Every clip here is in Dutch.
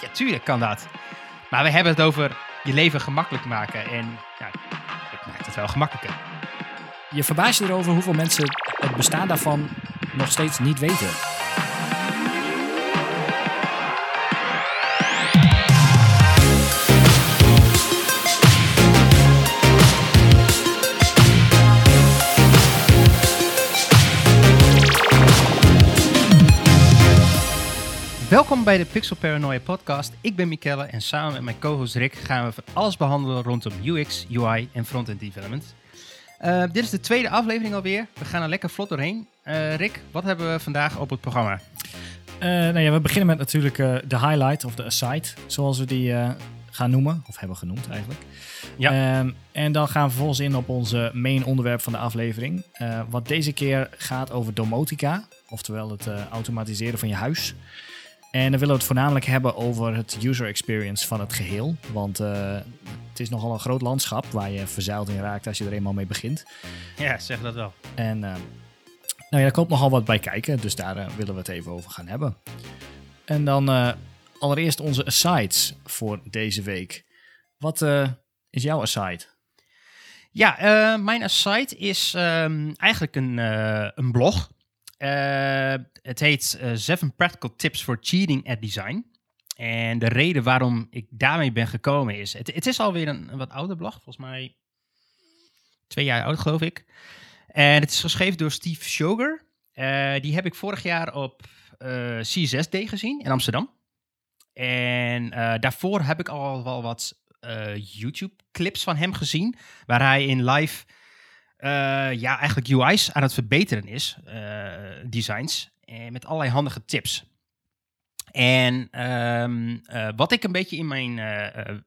Ja, tuurlijk kan dat. Maar we hebben het over je leven gemakkelijk maken. En ja, ik maak het wel gemakkelijker. Je verbaast je erover hoeveel mensen het bestaan daarvan nog steeds niet weten. Welkom bij de Pixel Paranoia podcast. Ik ben Mikelle en samen met mijn co-host Rick gaan we van alles behandelen rondom UX, UI en front-end development. Uh, dit is de tweede aflevering alweer. We gaan er lekker vlot doorheen. Uh, Rick, wat hebben we vandaag op het programma? Uh, nou ja, we beginnen met natuurlijk de highlight of de aside, zoals we die gaan noemen, of hebben genoemd eigenlijk. Ja. Um, en dan gaan we vervolgens in op onze main onderwerp van de aflevering. wat deze keer gaat over domotica, oftewel het automatiseren van je huis. En dan willen we het voornamelijk hebben over het user experience van het geheel. Want uh, het is nogal een groot landschap waar je verzeild in raakt als je er eenmaal mee begint. Ja, zeg dat wel. En uh, nou ja, daar komt nogal wat bij kijken, dus daar uh, willen we het even over gaan hebben. En dan allereerst onze asides voor deze week. Wat is jouw aside? Ja, mijn aside is um, eigenlijk een, een blog. Uh, het heet uh, Seven Practical Tips for Cheating at Design. En de reden waarom ik daarmee ben gekomen is... Het, het is alweer een, een wat ouder blog, volgens mij twee jaar oud geloof ik. En het is geschreven door Steve Sugar. Uh, die heb ik vorig jaar op C6D gezien in Amsterdam. En daarvoor heb ik al wel wat YouTube-clips van hem gezien... waar hij in live ja, eigenlijk UI's aan het verbeteren is, uh, designs, en met allerlei handige tips. En uh, wat ik een beetje in mijn,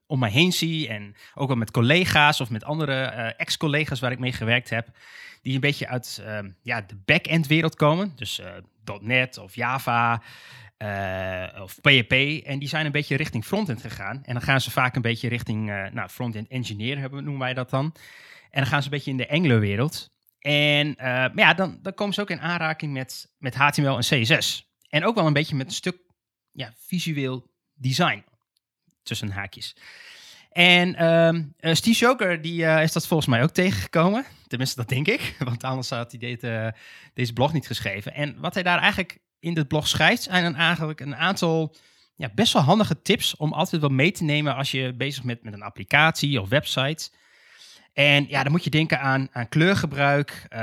om mij heen zie, en ook wel met collega's of met andere ex-collega's waar ik mee gewerkt heb, die een beetje uit ehm, ja, de back-end wereld komen, dus .NET of Java of PHP, en die zijn een beetje richting frontend gegaan. En dan gaan ze vaak een beetje richting nou, front-end engineer, noemen wij dat dan. En dan gaan ze een beetje in de Angular-wereld. En uh, maar ja, dan, dan komen ze ook in aanraking met, met HTML en CSS. En ook wel een beetje met een stuk ja, visueel design. Tussen haakjes. En um, uh, Steve Joker die, uh, is dat volgens mij ook tegengekomen. Tenminste, dat denk ik. Want anders had hij dit, deze blog niet geschreven. En wat hij daar eigenlijk in dit blog schrijft... zijn dan eigenlijk een aantal ja, best wel handige tips... om altijd wel mee te nemen als je bezig bent met een applicatie of website... En ja, dan moet je denken aan, aan kleurgebruik, uh,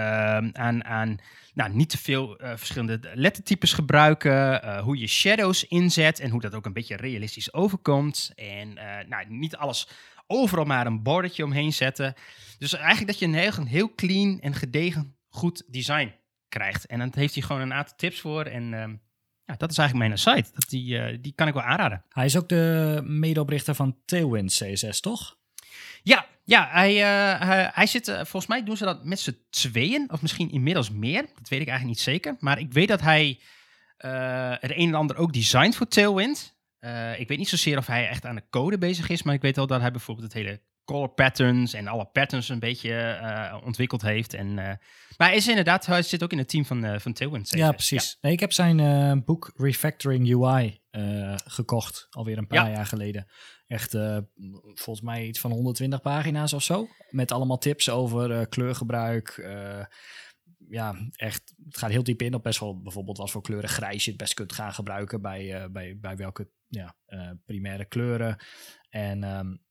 aan, aan nou, niet te veel uh, verschillende lettertypes gebruiken, uh, hoe je shadows inzet en hoe dat ook een beetje realistisch overkomt. En uh, nou, niet alles overal maar een bordetje omheen zetten. Dus eigenlijk dat je een heel, een heel clean en gedegen goed design krijgt. En dan heeft hij gewoon een aantal tips voor en... Ehm, ja, dat is eigenlijk mijn site. Dat die, die kan ik wel aanraden. Hij is ook de medeoprichter van Tailwind CSS, toch? Ja, ja hij, uh, hij, zit, uh, volgens mij doen ze dat met z'n tweeën, of misschien inmiddels meer. Dat weet ik eigenlijk niet zeker. Maar ik weet dat hij uh, er een en ander ook designt voor Tailwind. ik weet niet zozeer of hij echt aan de code bezig is, maar ik weet wel dat hij bijvoorbeeld het hele color patterns en alle patterns een beetje ontwikkeld heeft. En, maar hij is inderdaad, hij zit ook in het team van, van Tailwind. Ja, precies. Ja. Nee, ik heb zijn boek Refactoring UI gekocht, alweer een paar ja. jaar geleden. Echt uh, volgens mij iets van 120 pagina's of zo. Met allemaal tips over uh, kleurgebruik. Uh, ja, echt. Het gaat heel diep in op best wel bijvoorbeeld wat voor kleuren grijs je het best kunt gaan gebruiken. Bij, bij, bij welke ja, primaire kleuren. En um,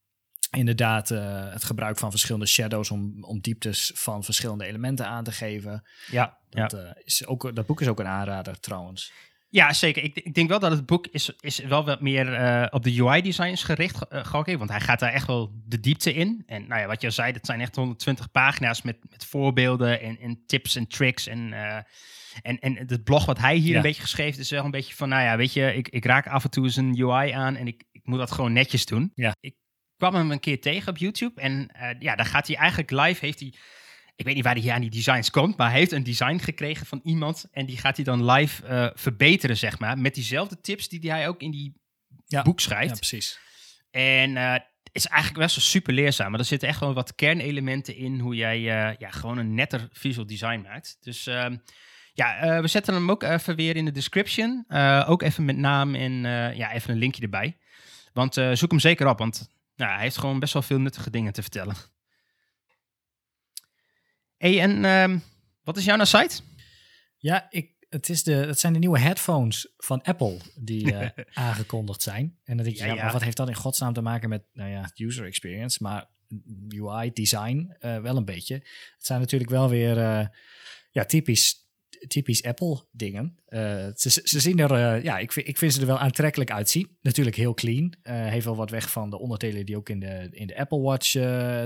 inderdaad het gebruik van verschillende shadows om, om dieptes van verschillende elementen aan te geven. Ja, dat, ja. is ook, dat boek is ook een aanrader trouwens. Ja, zeker. Ik, ik, denk wel dat het boek is, is wel wat meer uh, op de UI-designs gericht, uh, want hij gaat daar echt wel de diepte in. En nou ja, wat je zei, dat zijn echt 120 pagina's met, met voorbeelden en, en tips en tricks. En, uh, en, en het blog wat hij hier ja. een beetje geschreven is wel een beetje van, nou ja, weet je, ik, ik raak af en toe eens een UI aan en ik, ik moet dat gewoon netjes doen. Ja. Ik kwam hem een keer tegen op YouTube en ja, daar gaat hij eigenlijk live, heeft hij ik weet niet waar hij aan die designs komt, maar hij heeft een design gekregen van iemand en die gaat hij dan live uh, verbeteren, zeg maar, met diezelfde tips die hij ook in die ja, boek schrijft. Ja, precies. En uh, het is eigenlijk best wel super leerzaam, maar er zitten echt wel wat kernelementen in hoe jij uh, ja, gewoon een netter visual design maakt. Dus ehm, Ja, we zetten hem ook even weer in de description. ook even met naam en ja, even een linkje erbij. Want zoek hem zeker op, want nou, hij heeft gewoon best wel veel nuttige dingen te vertellen. Hey, en ehm, wat is jouw nou site? Ja, ik, het, is de, het zijn de nieuwe headphones van Apple die uh, aangekondigd zijn. En dan denk je, ja, Maar wat heeft dat in godsnaam te maken met nou ja, user experience? Maar UI, design, uh, wel een beetje. Het zijn natuurlijk wel weer uh, ja, typisch, typisch Apple dingen. Ze, ze, zien er, ja, ik vind, ik vind ze er wel aantrekkelijk uitzien. Natuurlijk heel clean. heeft wel wat weg van de onderdelen die ook in de, in de Apple Watch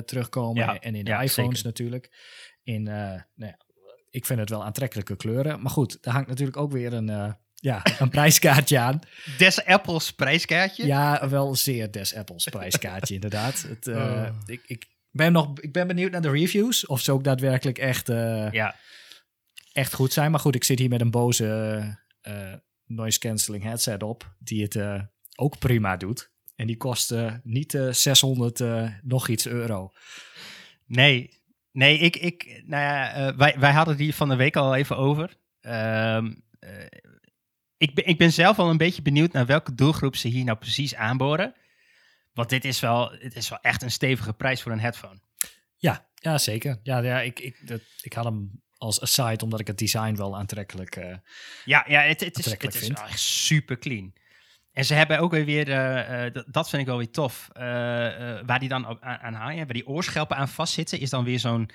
terugkomen. en in de iPhones natuurlijk. In, nou ja, ik vind het wel aantrekkelijke kleuren. Maar goed, daar hangt natuurlijk ook weer een, uh, ja, een prijskaartje aan. Des Apples prijskaartje? Ja, wel zeer Des Apples prijskaartje, inderdaad. Het, uh, ik, ik, ben nog, ik ben benieuwd naar de reviews. Of ze ook daadwerkelijk echt, ja. echt goed zijn. Maar goed, ik zit hier met een boze noise cancelling headset op. Die het ook prima doet. En die kost niet 600 nog iets euro. Nee, Nee, ik, ik, nou ja, uh, wij, wij hadden die van de week al even over. Uh, ik, ben, ik ben zelf al een beetje benieuwd naar welke doelgroep ze hier nou precies aanboren. Want dit is wel, het is wel echt een stevige prijs voor een headphone. Ja, ja zeker. Ja, ja ik, ik, dat, ik had hem als aside omdat ik het design wel aantrekkelijk uh, Ja, ja het, het, is, het is wel echt super clean. En ze hebben ook weer, uh, dat vind ik wel weer tof, uh, waar die dan aan, aan haaien, waar die oorschelpen aan vastzitten, is dan weer zo'n,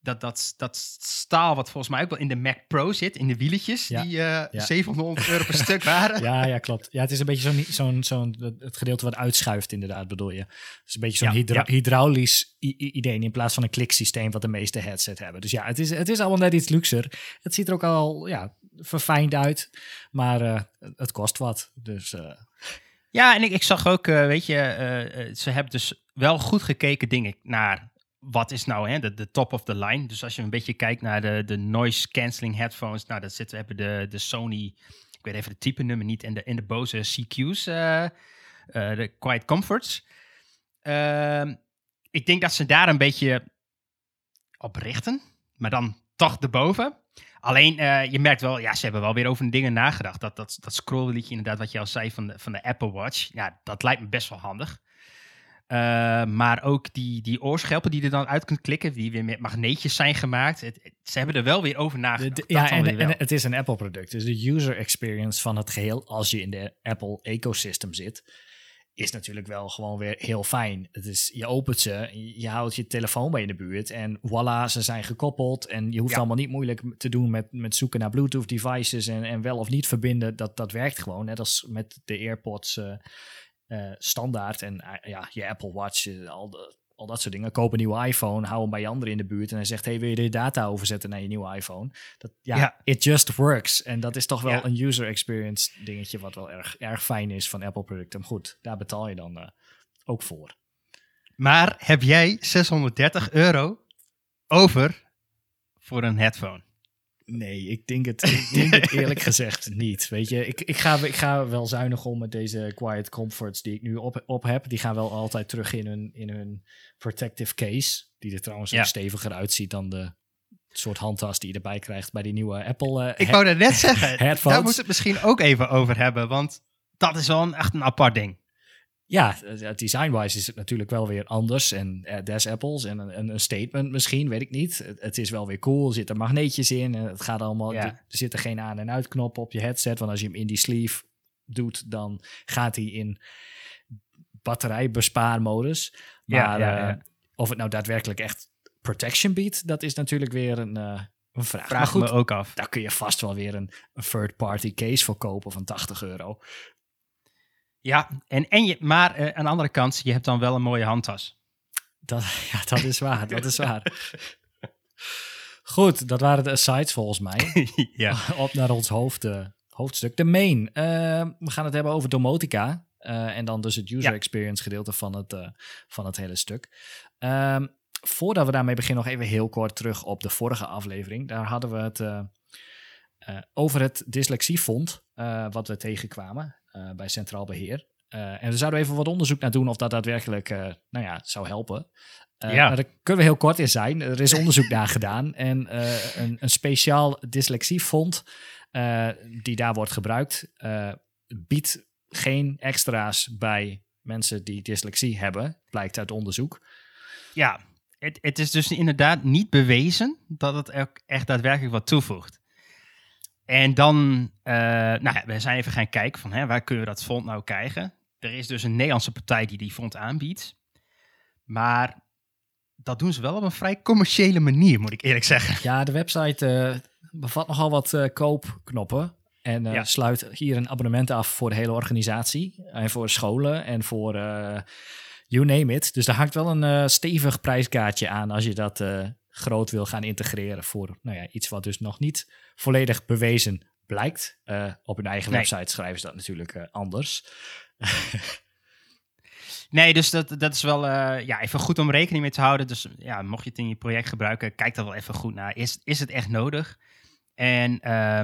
dat, dat, dat staal wat volgens mij ook wel in de Mac Pro zit, in de wieletjes, die ja. 700 euro per stuk waren. Ja, ja, klopt. Ja, het is een beetje zo'n, zo'n, zo'n het gedeelte wat uitschuift inderdaad, bedoel je. Het is een beetje zo'n hydra hydraulisch idee in plaats van een kliksysteem wat de meeste headset hebben. Dus ja, het is, het is allemaal net iets luxer. Het ziet er ook al, ja, verfijnd uit. Maar uh, het kost wat. Dus, uh... Ja, en ik, ik zag ook, uh, weet je, ze hebben dus wel goed gekeken dingen naar wat is nou hè, de, de top of the line. Dus als je een beetje kijkt naar de, de noise cancelling headphones, nou, dat zitten, we hebben de, de Sony, ik weet even de type nummer niet, en de, en de Bose CQ's, de Quiet Comforts. Ehm, ik denk dat ze daar een beetje op richten, maar dan toch erboven. Alleen, uh, je merkt wel, ja, ze hebben wel weer over dingen nagedacht. Dat, dat, dat scrollliedje inderdaad, wat je al zei van de, van de Apple Watch. Ja, dat lijkt me best wel handig. Uh, maar ook die, die oorschelpen die je er dan uit kunt klikken, die weer met magneetjes zijn gemaakt. Het, ze hebben er wel weer over nagedacht. De, ja, en, en, het is een Apple-product. Dus de user experience van het geheel, als je in de Apple-ecosystem zit, is natuurlijk wel gewoon weer heel fijn. Het is, je opent ze, je houdt je telefoon bij in de buurt en voilà, ze zijn gekoppeld. En je hoeft allemaal niet moeilijk te doen met, met zoeken naar Bluetooth devices en, en wel of niet verbinden. Dat, dat werkt gewoon, net als met de AirPods uh, uh, standaard en uh, ja, je Apple Watch, al de, al dat soort dingen. Koop een nieuwe iPhone, hou hem bij je andere in de buurt en hij zegt, hey, wil je de data overzetten naar je nieuwe iPhone? Dat, ja, it just works. En dat is toch wel een user experience dingetje wat wel erg, erg fijn is van Apple producten. Goed, daar betaal je dan uh, ook voor. Maar heb jij 630 euro over voor een headphone? Nee, ik denk het, ik denk het eerlijk gezegd niet. Weet je, ik, ik, ga, ik ga wel zuinig om met deze Quiet Comforts die ik nu op, op heb. Die gaan wel altijd terug in hun, in hun protective case. Die er trouwens ja. steviger uitziet dan de soort handtas die je erbij krijgt bij die nieuwe Apple. Uh, ik wou dat net zeggen. Daar moet het misschien ook even over hebben. Want dat is wel een, echt een apart ding ja, design-wise is het natuurlijk wel weer anders. En uh, des apples en een, een, statement misschien, weet ik niet. Het, is wel weer cool, er zitten magneetjes in. En het gaat allemaal, er zitten geen aan- en uitknoppen op je headset. Want als je hem in die sleeve doet, dan gaat hij in batterijbespaarmodus. Maar ja, ja, uh, of het nou daadwerkelijk echt protection biedt, dat is natuurlijk weer een, uh, een vraag. Vraag goed, me ook af. Daar kun je vast wel weer een, een third-party case voor kopen van 80 euro. Ja, en, en je, maar uh, aan de andere kant, je hebt dan wel een mooie handtas. Dat, ja, dat is waar, dat is waar. Goed, dat waren de asides volgens mij. ja. Op naar ons hoofd, uh, hoofdstuk. De main. Uh, we gaan het hebben over domotica. en dan dus het user experience gedeelte van het, van het hele stuk. Ehm, voordat we daarmee beginnen, nog even heel kort terug op de vorige aflevering. Daar hadden we het over het dyslexiefonds, wat we tegenkwamen. Eh, bij Centraal Beheer. en we zouden even wat onderzoek naar doen of dat daadwerkelijk nou ja, zou helpen. Ja. Daar kunnen we heel kort in zijn. Er is onderzoek naar gedaan. En een, een, speciaal dyslexiefonds die daar wordt gebruikt, biedt geen extra's bij mensen die dyslexie hebben, blijkt uit onderzoek. Ja, het, het is dus inderdaad niet bewezen dat het ook echt daadwerkelijk wat toevoegt. En dan, nou ja, we zijn even gaan kijken van hè, waar kunnen we dat fonds nou krijgen. Er is dus een Nederlandse partij die die fonds aanbiedt. Maar dat doen ze wel op een vrij commerciële manier, moet ik eerlijk zeggen. Ja, de website uh, bevat nogal wat uh, koopknoppen. En uh, sluit hier een abonnement af voor de hele organisatie. En voor scholen en voor you name it. Dus daar hangt wel een stevig prijskaartje aan als je dat groot wil gaan integreren voor nou ja, iets wat dus nog niet volledig bewezen blijkt. op hun eigen website schrijven ze dat natuurlijk anders. Nee, dus dat, dat is wel uh, ja, even goed om rekening mee te houden. Dus ja, mocht je het in je project gebruiken, kijk daar wel even goed naar. Is, is het echt nodig? En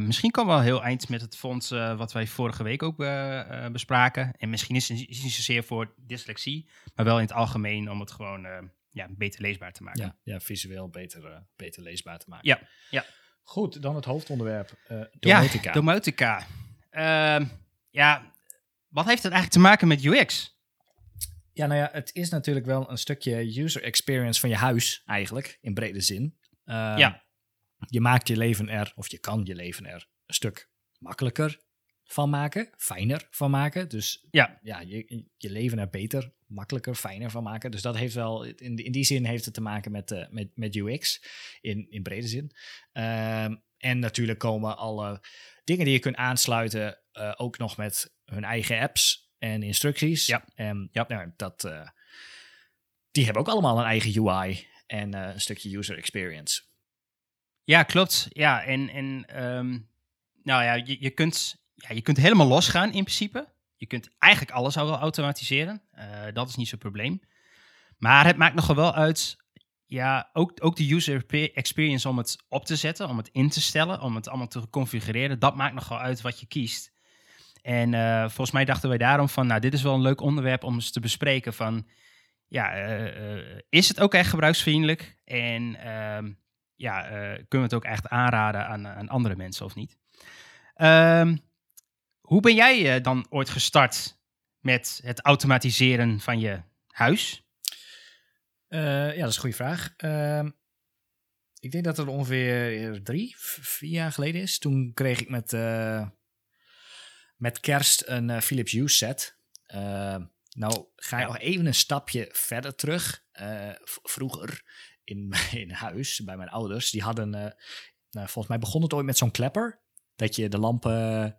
misschien komen we wel heel eind met het fonds wat wij vorige week ook bespraken. En misschien is het niet zozeer voor dyslexie, maar wel in het algemeen om het gewoon ja, beter leesbaar te maken. Ja, ja visueel beter, beter leesbaar te maken. Ja, ja. Goed, dan het hoofdonderwerp. domotica. Ja, domotica. Ehm, ja, wat heeft het eigenlijk te maken met UX? Ja, nou ja, het is natuurlijk wel een stukje user experience van je huis, eigenlijk, in brede zin. Uh, ja. Je maakt je leven er, of je kan je leven er, een stuk makkelijker van maken, fijner van maken. Dus ja, ja je, je leven er beter, makkelijker, fijner van maken. Dus dat heeft wel, in, in die zin heeft het te maken met, uh, met, met UX, in, in brede zin. Uh, en natuurlijk komen alle dingen die je kunt aansluiten uh, ook nog met hun eigen apps en instructies. Ja. En ja. Nou, dat, uh, die hebben ook allemaal een eigen UI en een stukje user experience. Ja, klopt. Ja, en, en um, nou ja, je, je, kunt, ja, je kunt helemaal losgaan in principe. Je kunt eigenlijk alles al wel automatiseren. Uh, dat is niet zo'n probleem. Maar het maakt nogal wel uit, ja, ook, ook de user experience om het op te zetten, om het in te stellen, om het allemaal te configureren. Dat maakt nogal uit wat je kiest. En uh, volgens mij dachten wij daarom van, nou, dit is wel een leuk onderwerp om eens te bespreken van, ja, uh, is het ook echt gebruiksvriendelijk? En ehm, ja, kunnen we het ook echt aanraden aan, aan andere mensen of niet? Um, hoe ben jij dan ooit gestart met het automatiseren van je huis? ja, dat is een goede vraag. Ehm, ik denk dat het ongeveer drie, vier jaar geleden is. Toen kreeg ik met met kerst een Philips Hue set. Uh, nou, ga je nog even een stapje verder terug. Uh, vroeger in, in huis bij mijn ouders, die hadden, nou, volgens mij begon het ooit met zo'n klepper. Dat je de lampen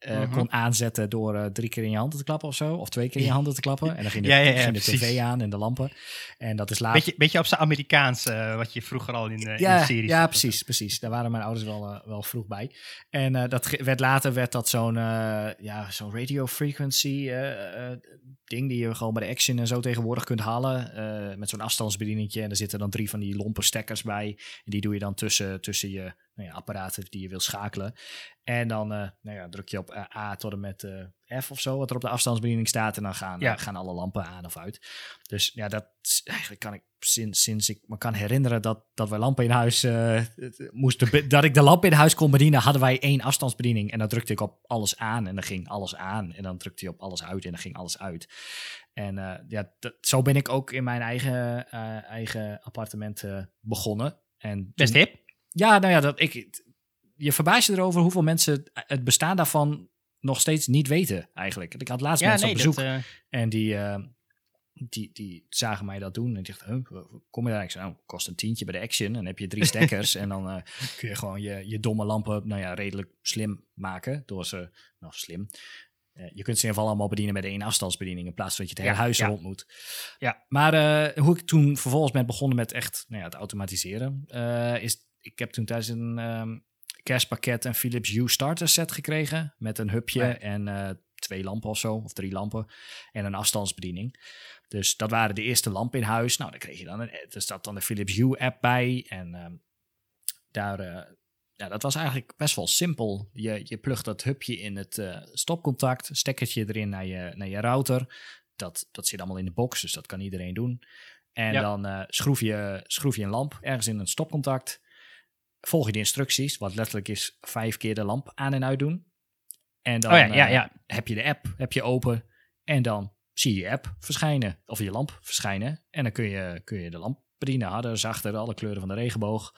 uh, kon aanzetten door uh, drie keer in je handen te klappen of zo. Of twee keer in je handen te klappen. En dan ging de, ja, ja, ja, ging de tv aan en de lampen. En dat is later... Beetje, beetje op zijn Amerikaans, uh, wat je vroeger al in, de series Ja, precies, precies. Daar waren mijn ouders wel, wel vroeg bij. En dat werd later werd dat zo'n ja, zo'n radio frequency ding die je gewoon bij de Action en zo tegenwoordig kunt halen. met zo'n afstandsbedieningje. En er zitten dan drie van die lompe stekkers bij. En die doe je dan tussen, tussen je nou ja, apparaten die je wil schakelen. En dan uh, nou ja, druk je op eh, A tot en met F of zo, wat er op de afstandsbediening staat. En dan gaan, ja. gaan alle lampen aan of uit. Dus ja, dat eigenlijk kan ik sinds, sinds ik me kan herinneren dat, dat wij lampen in huis moesten. Dat ik de lamp in huis kon bedienen, hadden wij één afstandsbediening. En dan drukte ik op alles aan en dan ging alles aan. En dan drukte je op alles uit en dan ging alles uit. En ja, zo ben ik ook in mijn eigen, eigen appartement begonnen. En Best hip. Ja, nou ja, dat, ik, je verbaast je erover hoeveel mensen het bestaan daarvan nog steeds niet weten, eigenlijk. Ik had laatst mensen op bezoek uh... en die, uh, die, die zagen mij dat doen. En die dachten, huh, kom je daar? Ik zei, nou, kost een tientje bij de Action. En dan heb je drie stekkers en dan uh, kun je gewoon je, je domme lampen, nou ja, redelijk slim maken. Door ze, nou slim, je kunt ze in ieder geval allemaal bedienen met één afstandsbediening in plaats van dat je het hele huis ja. rond moet. Ja. Maar uh, hoe ik toen vervolgens ben begonnen met echt nou ja, het automatiseren, is ik heb toen thuis een um, kerstpakket een Philips Hue starter set gekregen met een hubje en uh, twee lampen of zo, of drie lampen en een afstandsbediening. Dus dat waren de eerste lampen in huis. Nou, dan kreeg je dan een, er staat dan de Philips Hue app bij en um, daar ja, dat was eigenlijk best wel simpel. Je, je plugt dat hubje in het uh, stopcontact, stekkertje erin naar je, naar je router. Dat, dat zit allemaal in de box, dus dat kan iedereen doen. En dan uh, schroef, je, schroef je een lamp ergens in een stopcontact. Volg je de instructies, wat letterlijk is vijf keer de lamp aan en uit doen. En dan oh ja, ja, ja. heb je de app heb je open en dan zie je je app verschijnen, of je lamp verschijnen. En dan kun je, kun je de lamp bedienen, harder, zachter, alle kleuren van de regenboog.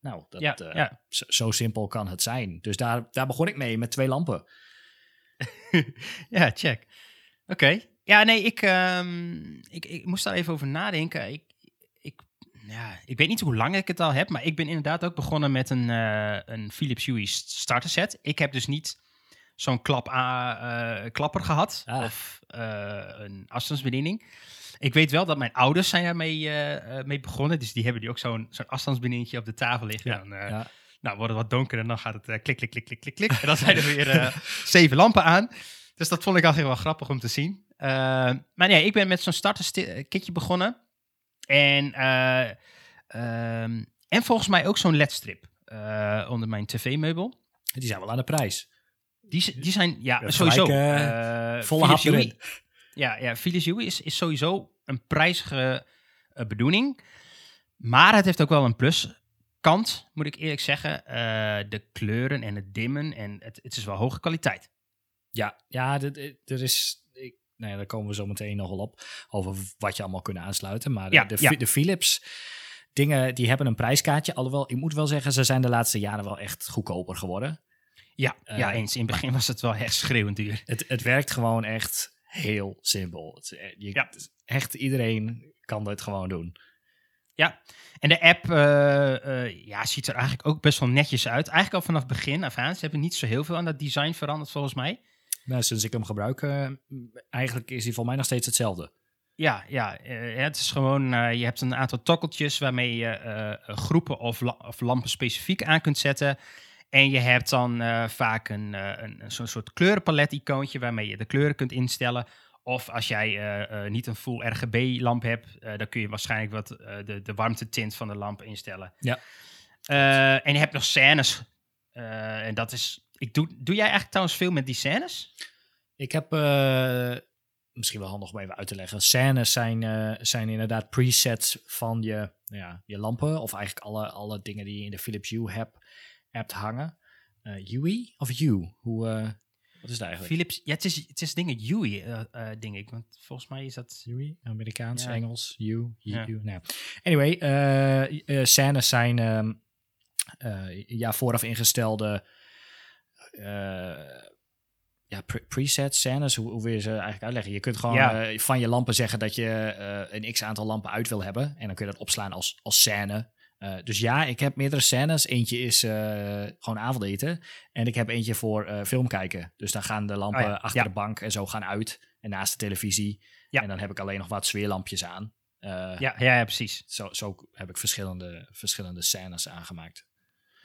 Nou, dat, ja, uh, ja. Zo, zo, simpel kan het zijn. Dus daar, daar begon ik mee met twee lampen. ja, check. Oké. Ja, nee, ik, um, ik, ik moest daar even over nadenken. Ik, ja, ik weet niet hoe lang ik het al heb, maar ik ben inderdaad ook begonnen met een, uh, een Philips Hue starter set. Ik heb dus niet zo'n klap, uh, klapper gehad ah. of een afstandsbediening. Ik weet wel dat mijn ouders zijn daarmee mee begonnen. Dus die hebben die ook zo'n zo'n afstandsbedieningetje op de tafel liggen. Ja, dan, ja. Nou, wordt het wat donker en dan gaat het klik, klik, klik, klik, klik, klik. En dan zijn er weer zeven lampen aan. Dus dat vond ik altijd wel grappig om te zien. maar nee, ik ben met zo'n starterkitje begonnen. En, um, en volgens mij ook zo'n ledstrip onder mijn tv-meubel. Die zijn wel aan de prijs. Die, die zijn, ja, sowieso. volle hap erin. Ja, ja Philips Hue is, is sowieso een prijzige bedoeling. Maar het heeft ook wel een pluskant, moet ik eerlijk zeggen. Uh, de kleuren en het dimmen en het, het is wel hoge kwaliteit. Ja, ja er is... Nou ja, daar komen we zo meteen nog wel op. Over wat je allemaal kunnen aansluiten. Maar de, de, Philips dingen, die hebben een prijskaartje. Alhoewel, ik moet wel zeggen, ze zijn de laatste jaren wel echt goedkoper geworden. Ja, uh, ja eens. In het begin was het wel echt schreeuwend duur. Het, het werkt gewoon echt heel simpel. Eh, je, ja. Echt iedereen kan dit gewoon doen. Ja, en de app uh, uh, ja, ziet er eigenlijk ook best wel netjes uit. Eigenlijk al vanaf het begin af aan. Ze hebben niet zo heel veel aan dat design veranderd volgens mij. Nou, sinds ik hem gebruik, uh, eigenlijk is hij voor mij nog steeds hetzelfde. Ja, ja het is gewoon, je hebt een aantal tokkeltjes waarmee je groepen of, la of lampen specifiek aan kunt zetten. En je hebt dan vaak een, een, zo'n soort kleurenpalet-icoontje waarmee je de kleuren kunt instellen. Of als jij niet een full RGB-lamp hebt, dan kun je waarschijnlijk wat de, de warmtetint van de lamp instellen. Ja. en je hebt nog scènes. en dat is. Ik doe, doe jij eigenlijk trouwens veel met die scènes? Ik heb misschien wel handig om even uit te leggen. Scènes zijn, zijn inderdaad presets van je, nou ja, je lampen. Of eigenlijk alle, alle dingen die je in de Philips Hue hebt hebt hangen. Uh, of You? Hoe, uh, wat is het eigenlijk? Philips, ja, het is, het is dingen Yui, uh, denk ik. Want volgens mij is dat... Yui, Amerikaans, ja. Engels, You, You, ja. Nou. Anyway, scènes zijn um, ja, vooraf ingestelde ja, pre presets, scènes, hoe, hoe wil je ze eigenlijk uitleggen? Je kunt gewoon ja. van je lampen zeggen dat je een x aantal lampen uit wil hebben. En dan kun je dat opslaan als, als scène. Uh, dus ja, ik heb meerdere scènes. Eentje is gewoon avondeten. En ik heb eentje voor film kijken. Dus dan gaan de lampen oh ja. achter ja. de bank en zo gaan uit. En naast de televisie. En dan heb ik alleen nog wat sfeerlampjes aan. ja, ja, ja, precies. Zo, zo heb ik verschillende, verschillende scènes aangemaakt.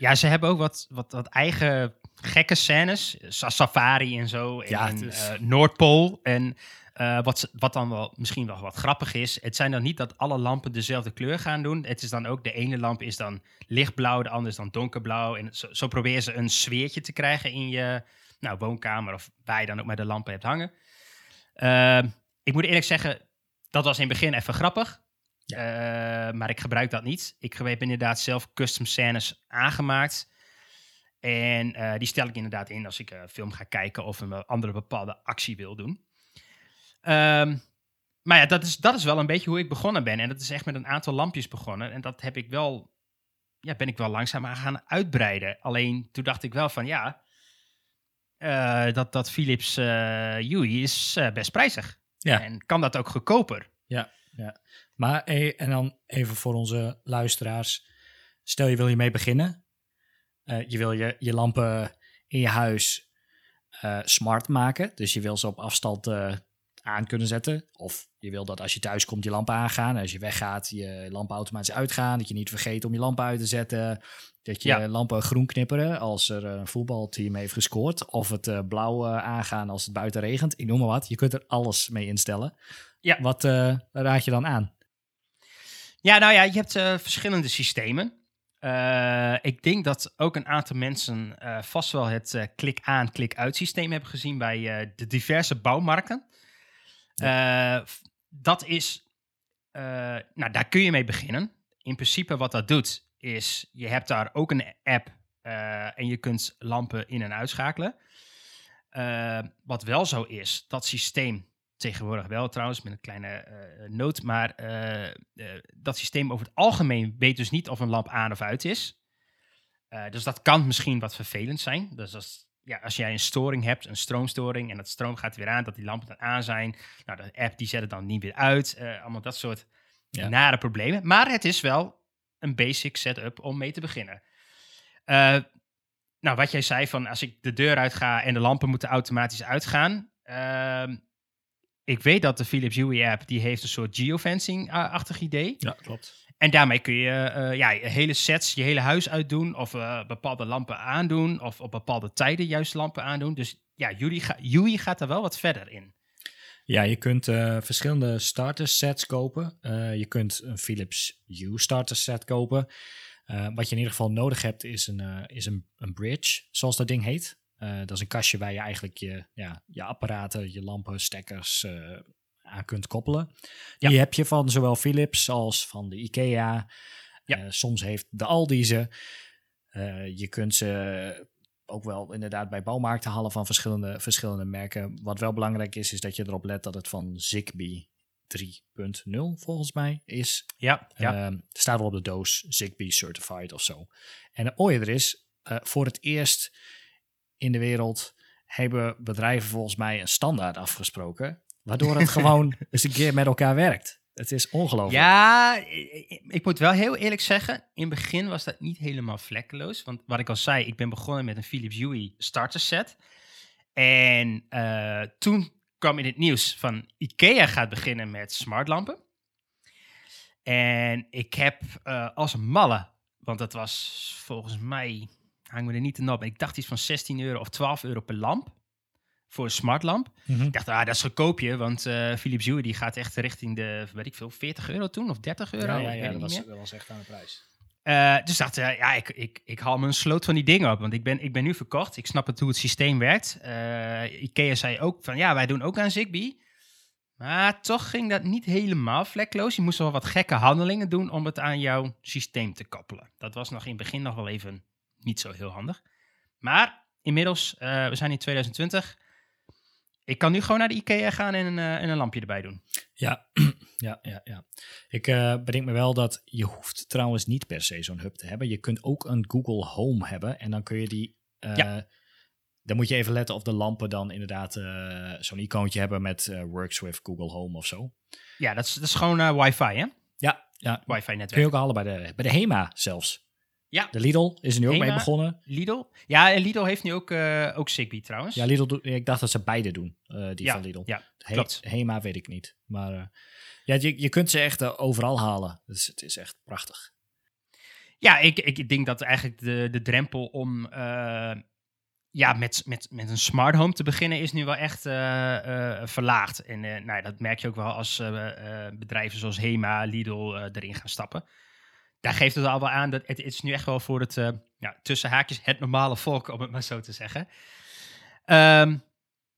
Ja, ze hebben ook wat, wat, wat eigen gekke scènes. Safari en zo. En, ja, is... Noordpool. En uh, wat, wat dan wel misschien wel wat grappig is, het zijn dan niet dat alle lampen dezelfde kleur gaan doen. Het is dan ook, de ene lamp is dan lichtblauw, de andere is dan donkerblauw. En zo, zo proberen ze een sfeertje te krijgen in je nou, woonkamer of waar je dan ook met de lampen hebt hangen. Uh, ik moet eerlijk zeggen, dat was in het begin even grappig. Ja. Uh, maar ik gebruik dat niet. Ik heb inderdaad zelf custom scènes aangemaakt. En die stel ik inderdaad in als ik film ga kijken of een andere bepaalde actie wil doen. Um, maar ja, dat is, dat is wel een beetje hoe ik begonnen ben. En dat is echt met een aantal lampjes begonnen. En dat heb ik wel, ja, ben ik wel langzaam aan gaan uitbreiden. Alleen toen dacht ik wel van ja, uh, dat, dat Philips Hue is best prijzig. Ja. En kan dat ook goedkoper. Ja, ja. Maar en dan even voor onze luisteraars. Stel je wil je mee beginnen. je wil je, je lampen in je huis smart maken. Dus je wil ze op afstand aan kunnen zetten. Of je wil dat als je thuis komt je lampen aangaan. Als je weggaat je lampen automatisch uitgaan. Dat je niet vergeet om je lampen uit te zetten. Dat je ja. lampen groen knipperen als er een voetbalteam heeft gescoord. Of het blauw aangaan als het buiten regent. Ik noem maar wat. Je kunt er alles mee instellen. Ja. Wat raad je dan aan? Ja, nou ja, je hebt verschillende systemen. Uh, ik denk dat ook een aantal mensen uh, vast wel het uh, klik-aan, klik-uit systeem hebben gezien bij de diverse bouwmarkten. Ja. dat is, nou daar kun je mee beginnen. In principe wat dat doet, is je hebt daar ook een app en je kunt lampen in- en uitschakelen. wat wel zo is, dat systeem tegenwoordig wel trouwens, met een kleine uh, noot. Maar uh, uh, dat systeem over het algemeen weet dus niet of een lamp aan of uit is. dus dat kan misschien wat vervelend zijn. Dus als, ja, als jij een storing hebt, een stroomstoring, en dat stroom gaat weer aan, dat die lampen dan aan zijn. Nou, de app die zet het dan niet weer uit. allemaal dat soort ja. nare problemen. Maar het is wel een basic setup om mee te beginnen. nou, wat jij zei van als ik de deur uit ga en de lampen moeten automatisch uitgaan. Ehm, ik weet dat de Philips Hue app, die heeft een soort geofencing-achtig idee. Ja, klopt. En daarmee kun je uh, ja, hele sets, je hele huis uitdoen, of uh, bepaalde lampen aandoen, of op bepaalde tijden juist lampen aandoen. Dus ja, Hue, ga, Hue gaat er wel wat verder in. Ja, je kunt uh, verschillende starter sets kopen. je kunt een Philips Hue starter set kopen. wat je in ieder geval nodig hebt is een, is een, een bridge, zoals dat ding heet. Uh, dat is een kastje waar je eigenlijk je, ja, je apparaten, je lampen, stekkers uh, aan kunt koppelen. Ja. Die heb je van zowel Philips als van de IKEA. Ja. Uh, soms heeft de Aldi ze. je kunt ze ook wel inderdaad bij bouwmarkten halen van verschillende, verschillende merken. Wat wel belangrijk is, is dat je erop let dat het van Zigbee 3.0 volgens mij is. Ja, ja. Uh, staat wel op de doos Zigbee Certified of zo. En het mooie er is, voor het eerst in de wereld hebben bedrijven volgens mij een standaard afgesproken. Waardoor het gewoon eens een keer met elkaar werkt. Het is ongelooflijk. Ja, ik moet wel heel eerlijk zeggen. In het begin was dat niet helemaal vlekkeloos. Want wat ik al zei, ik ben begonnen met een Philips Hue starter set. En uh, toen kwam in het nieuws van IKEA gaat beginnen met smartlampen. En ik heb uh, als malle, want dat was volgens mij hang me er niet te op. Ik dacht iets van 16 euro of 12 euro per lamp. Voor een smartlamp. Mm Ik dacht, ah, dat is goedkoopje, want uh, Philips Hue die gaat echt richting de, weet ik veel, 40 euro toen of 30 euro. Ja, ja, ja dat, was, dat was echt aan de prijs. Uh, dus dacht uh, ja, ik, ik, ik haal me een sloot van die dingen op. Want ik ben, ik ben nu verkocht. Ik snap het hoe het systeem werkt. Ikea zei ook van, ja, wij doen ook aan Zigbee. Maar toch ging dat niet helemaal vlekloos. Je moest wel wat gekke handelingen doen om het aan jouw systeem te koppelen. Dat was nog in het begin nog wel even niet zo heel handig. Maar inmiddels, uh, we zijn in 2020. Ik kan nu gewoon naar de IKEA gaan en een, uh, en een lampje erbij doen. Ja, ja, ja. ja. Ik uh, bedenk me wel dat je hoeft trouwens niet per se zo'n hub te hebben. Je kunt ook een Google Home hebben en dan kun je die... ja. Dan moet je even letten of de lampen dan inderdaad zo'n icoontje hebben met Works with Google Home of zo. Ja, dat is, dat is gewoon wifi, hè? Ja, ja. Wifi-netwerk. Kun je ook halen bij de, bij de HEMA zelfs. Ja. De Lidl is er nu ook mee begonnen. Lidl? Ja, en Lidl heeft nu ook, uh, ook Zigbee trouwens. Ja, Lidl ik dacht dat ze beide doen, uh, die ja, van Lidl. Ja, He klopt. Hema weet ik niet. Maar uh, ja, je, je kunt ze echt overal halen. Dus het is echt prachtig. Ja, ik, ik denk dat eigenlijk de, de drempel om ja, met, met, met een smart home te beginnen is nu wel echt verlaagd. En nou, dat merk je ook wel als bedrijven zoals Hema, Lidl erin gaan stappen daar geeft het al wel aan dat het, is nu echt wel voor het, ja, tussen haakjes, het normale volk, om het maar zo te zeggen. Um,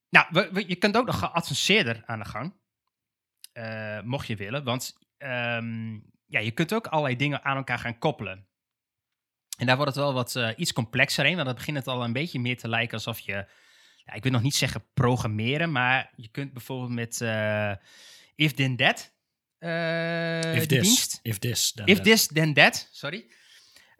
nou, je kunt ook nog geadvanceerder aan de gang, uh, mocht je willen, want um, ja, je kunt ook allerlei dingen aan elkaar gaan koppelen. En daar wordt het wel wat uh, iets complexer in, want dan begint het al een beetje meer te lijken alsof je, ik wil nog niet zeggen programmeren, maar je kunt bijvoorbeeld met if then that, if this, dienst. If this, then if that. this, then that. Sorry.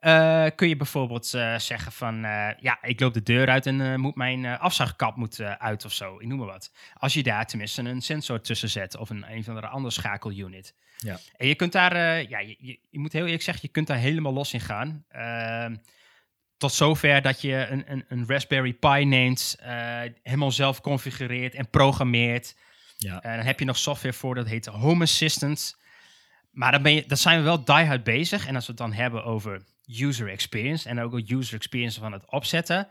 Uh, kun je bijvoorbeeld uh, zeggen van, ja, ik loop de deur uit en moet mijn afzuigkap moet uit of zo, ik noem maar wat. Als je daar tenminste een sensor tussen zet of een, een of andere andere schakelunit. Ja. En je kunt daar, ja, je, je, je, moet heel eerlijk zeggen, je kunt daar helemaal los in gaan. Ehm, tot zover dat je een, een, een Raspberry Pi neemt, helemaal zelf configureert en programmeert. Ja. En dan heb je nog software voor, dat heet Home Assistant. Maar dan, ben je, dan zijn we wel die-hard bezig. En als we het dan hebben over user experience en ook user experience van het opzetten,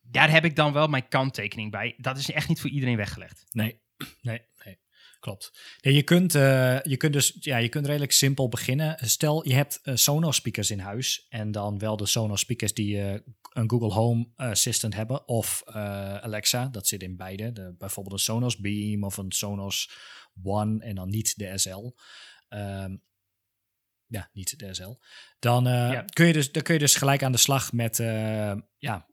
daar heb ik dan wel mijn kanttekening bij. Dat is echt niet voor iedereen weggelegd. Nee, nee, nee. Klopt. Je, kunt, uh, je kunt dus ja, je kunt redelijk simpel beginnen. Stel, je hebt uh, Sonos speakers in huis en dan wel de Sonos speakers die uh, een Google Home Assistant hebben of Alexa. Dat zit in beide. De, bijvoorbeeld een Sonos Beam of een Sonos One en dan niet de SL. Um, ja, niet de SL. Dan, ja. kun je dus, dan kun je dus gelijk aan de slag met, ja,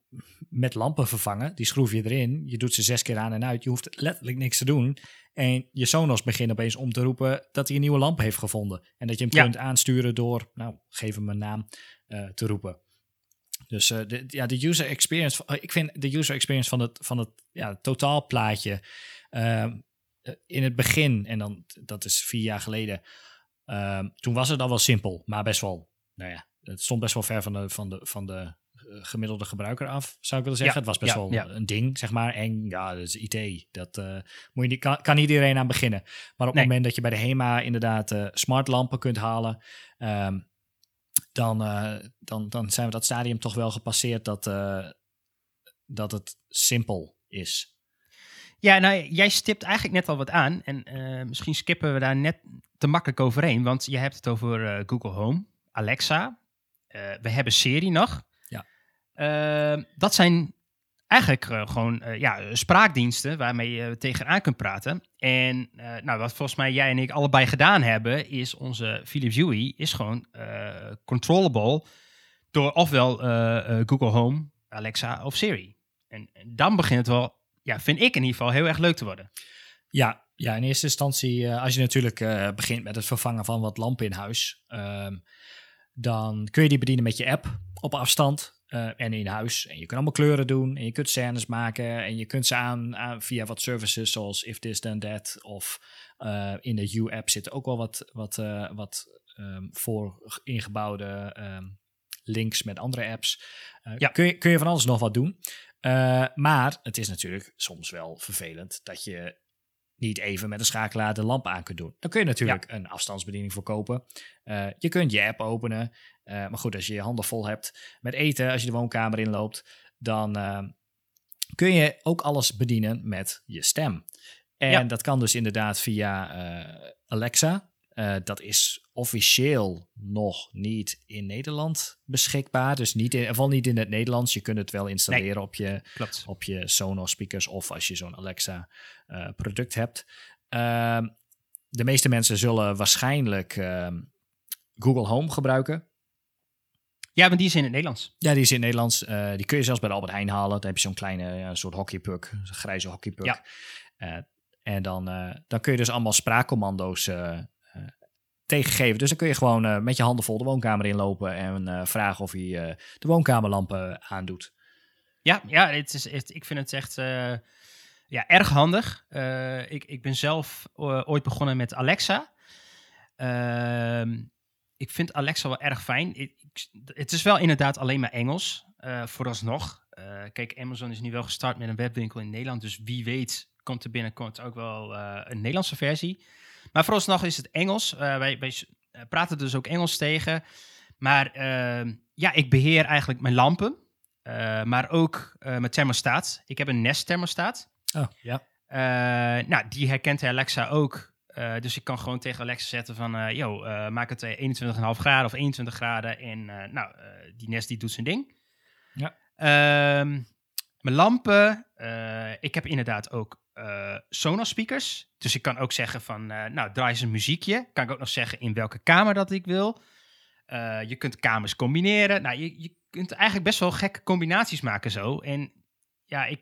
met lampen vervangen. Die schroef je erin. Je doet ze zes keer aan en uit. Je hoeft letterlijk niks te doen. En je Sonos begint opeens om te roepen dat hij een nieuwe lamp heeft gevonden. En dat je hem kunt aansturen door, nou, geef hem een naam, uh, te roepen. Dus uh, de, ja, de user experience, uh, ik vind de user experience van het, van het ja, totaalplaatje ehm, in het begin, en dan, dat is vier jaar geleden, ehm, toen was het al wel simpel, maar best wel, nou ja, het stond best wel ver van de, van de, van de eh, gemiddelde gebruiker af, zou ik willen zeggen. het was best wel een ding, zeg maar. En ja, dat is IT. Dat uh, moet je niet, kan, kan iedereen aan beginnen. Maar op het moment dat je bij de HEMA inderdaad uh, smartlampen kunt halen, um, dan, uh, dan, dan zijn we dat stadium toch wel gepasseerd dat, dat het simpel is. Ja, nou, jij stipt eigenlijk net al wat aan. En misschien skippen we daar net te makkelijk overheen. Want je hebt het over Google Home, Alexa. we hebben Siri nog. Ehm, dat zijn eigenlijk uh, gewoon uh, ja, spraakdiensten waarmee je tegenaan kunt praten. En uh, nou, wat volgens mij jij en ik allebei gedaan hebben, is onze Philips Hue is gewoon controllable door ofwel Google Home, Alexa of Siri. En, en, dan begint het wel, ja, vind ik in ieder geval, heel erg leuk te worden. Ja, ja in eerste instantie, als je natuurlijk begint met het vervangen van wat lampen in huis, ehm, dan kun je die bedienen met je app op afstand. Uh, en in huis. En je kunt allemaal kleuren doen. En je kunt scènes maken. En je kunt ze aan, aan via wat services zoals If This Then That. Of uh, in de U-app zitten ook wel wat, wat, uh, wat um, voor ingebouwde um, links met andere apps. ja. kun, je, kun je van alles nog wat doen. maar het is natuurlijk soms wel vervelend dat je niet even met een schakelaar de lamp aan kunt doen. Dan kun je natuurlijk een afstandsbediening voor kopen. Je kunt je app openen. Uh, maar goed, als je je handen vol hebt met eten, als je de woonkamer inloopt, dan uh, kun je ook alles bedienen met je stem. En ja. dat kan dus inderdaad via Alexa. Uh, dat is officieel nog niet in Nederland beschikbaar. Dus niet in, geval niet in het Nederlands. Je kunt het wel installeren nee, op, je, op je Sonos speakers of als je zo'n Alexa product hebt. Uh, de meeste mensen zullen waarschijnlijk ehm, Google Home gebruiken. Ja, maar die is in het Nederlands. Ja, die is in het Nederlands. Uh, die kun je zelfs bij de Albert Heijn halen. Dan heb je zo'n kleine soort hockeypuck, een grijze hockeypuck. Ja. en dan, dan kun je dus allemaal spraakcommando's tegengeven. Dus dan kun je gewoon met je handen vol de woonkamer inlopen en vragen of hij de woonkamerlampen aandoet. Ja, ja het is, het, ik vind het echt ja, erg handig. ik, ik ben zelf ooit begonnen met Alexa. Ehm, ik vind Alexa wel erg fijn. Ik, het is wel inderdaad alleen maar Engels, vooralsnog. kijk, Amazon is nu wel gestart met een webwinkel in Nederland. Dus wie weet komt er binnenkort ook wel een Nederlandse versie. Maar vooralsnog is het Engels. Uh, wij, wij eh, praten dus ook Engels tegen. Maar uh, ja, ik beheer eigenlijk mijn lampen. Uh, maar ook mijn thermostaat. Ik heb een Nest thermostaat. Oh, ja. nou, die herkent Alexa ook. Dus ik kan gewoon tegen Alexa zetten van... yo, maak het 21,5 graden of 21 graden. En nou, die Nest die doet zijn ding. Ja. Ehm, mijn lampen. ik heb inderdaad ook Sonos speakers. Dus ik kan ook zeggen van, nou, draai eens een muziekje. Kan ik ook nog zeggen in welke kamer dat ik wil. Je kunt kamers combineren. Nou, je, je kunt eigenlijk best wel gekke combinaties maken zo. En ja, ik,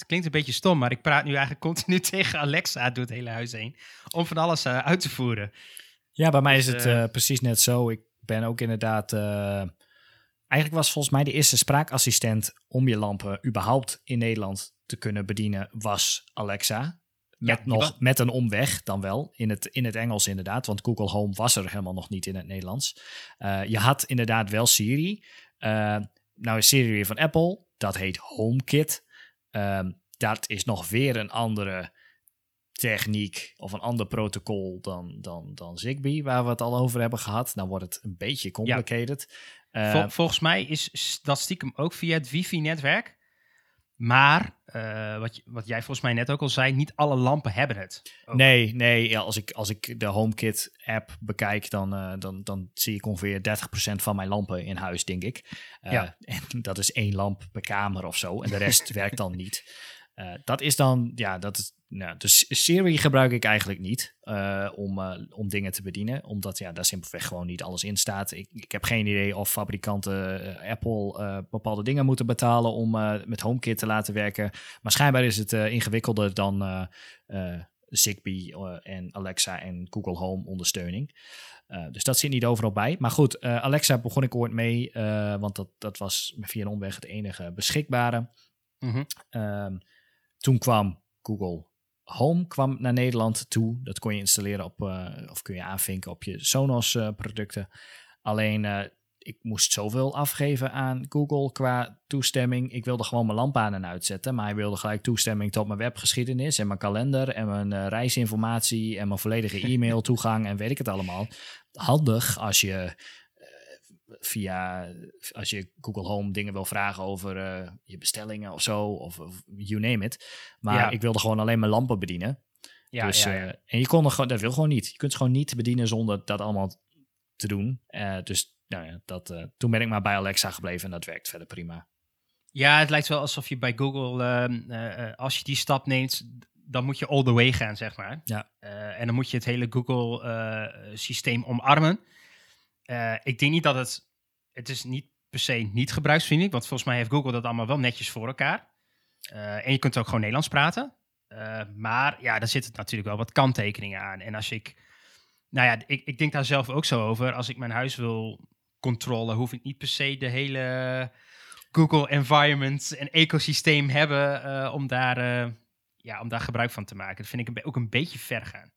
het klinkt een beetje stom, maar ik praat nu eigenlijk continu tegen Alexa door het hele huis heen. Om van alles uit te voeren. Ja, bij mij is dus, het precies net zo. Ik ben ook inderdaad... Eigenlijk was volgens mij de eerste spraakassistent om je lampen überhaupt in Nederland te kunnen bedienen was Alexa. Met, nog, met een omweg dan wel, in het, in het Engels inderdaad, want Google Home was er helemaal nog niet in het Nederlands. Uh, je had inderdaad wel Siri. Uh, nou is Siri weer van Apple, dat heet HomeKit. Uh, dat is nog weer een andere techniek of een ander protocol dan, dan, dan Zigbee, waar we het al over hebben gehad. Dan wordt het een beetje complicated. Ja. Vol, volgens mij is dat stiekem ook via het wifi-netwerk. Maar, uh, wat, wat jij volgens mij net ook al zei, niet alle lampen hebben het. Ook. Nee, nee ja, als, ik, als ik de HomeKit-app bekijk, dan, uh, dan, dan zie ik ongeveer 30% van mijn lampen in huis, denk ik. Uh, ja. En dat is één lamp per kamer of zo. En de rest werkt dan niet. Dat is dan, ja, dat is, nou, dus Siri gebruik ik eigenlijk niet uh, om, uh, om dingen te bedienen, omdat ja, daar simpelweg gewoon niet alles in staat. Ik, ik heb geen idee of fabrikanten uh, Apple bepaalde dingen moeten betalen om met HomeKit te laten werken. Maar schijnbaar is het ingewikkelder dan Zigbee en Alexa en Google Home ondersteuning. dus dat zit niet overal bij. Maar goed, Alexa begon ik ooit mee, want dat, dat was via een omweg het enige beschikbare. Mm -hmm. Toen kwam Google Home kwam naar Nederland toe. Dat kon je installeren op, uh, of kun je aanvinken op je Sonos uh, producten. Alleen uh, ik moest zoveel afgeven aan Google qua toestemming. Ik wilde gewoon mijn lamp aan en uitzetten. Maar hij wilde gelijk toestemming tot mijn webgeschiedenis en mijn kalender en mijn reisinformatie en mijn volledige e-mail toegang en weet ik het allemaal. Handig als je via, als je Google Home dingen wil vragen over uh, je bestellingen of zo, of, of, you name it. Maar ja. ik wilde gewoon alleen mijn lampen bedienen. Ja, dus, ja, ja. Uh, en je kon er gewoon, dat wil gewoon niet. Je kunt ze gewoon niet bedienen zonder dat allemaal te doen. Uh, dus nou ja, dat, toen ben ik maar bij Alexa gebleven en dat werkt verder prima. Ja, het lijkt wel alsof je bij Google, ehm, als je die stap neemt, dan moet je all the way gaan, zeg maar. Ja. en dan moet je het hele Google-systeem omarmen. Uh, ik denk niet dat het. Het is niet per se niet gebruiksvriendelijk, want volgens mij heeft Google dat allemaal wel netjes voor elkaar. Uh, en je kunt ook gewoon Nederlands praten. Uh, maar ja, daar zitten natuurlijk wel wat kanttekeningen aan. En als ik. Nou ja, ik, ik denk daar zelf ook zo over. Als ik mijn huis wil controleren, hoef ik niet per se de hele Google environment en ecosysteem hebben om, daar, ja, om daar gebruik van te maken. Dat vind ik ook een beetje ver gaan.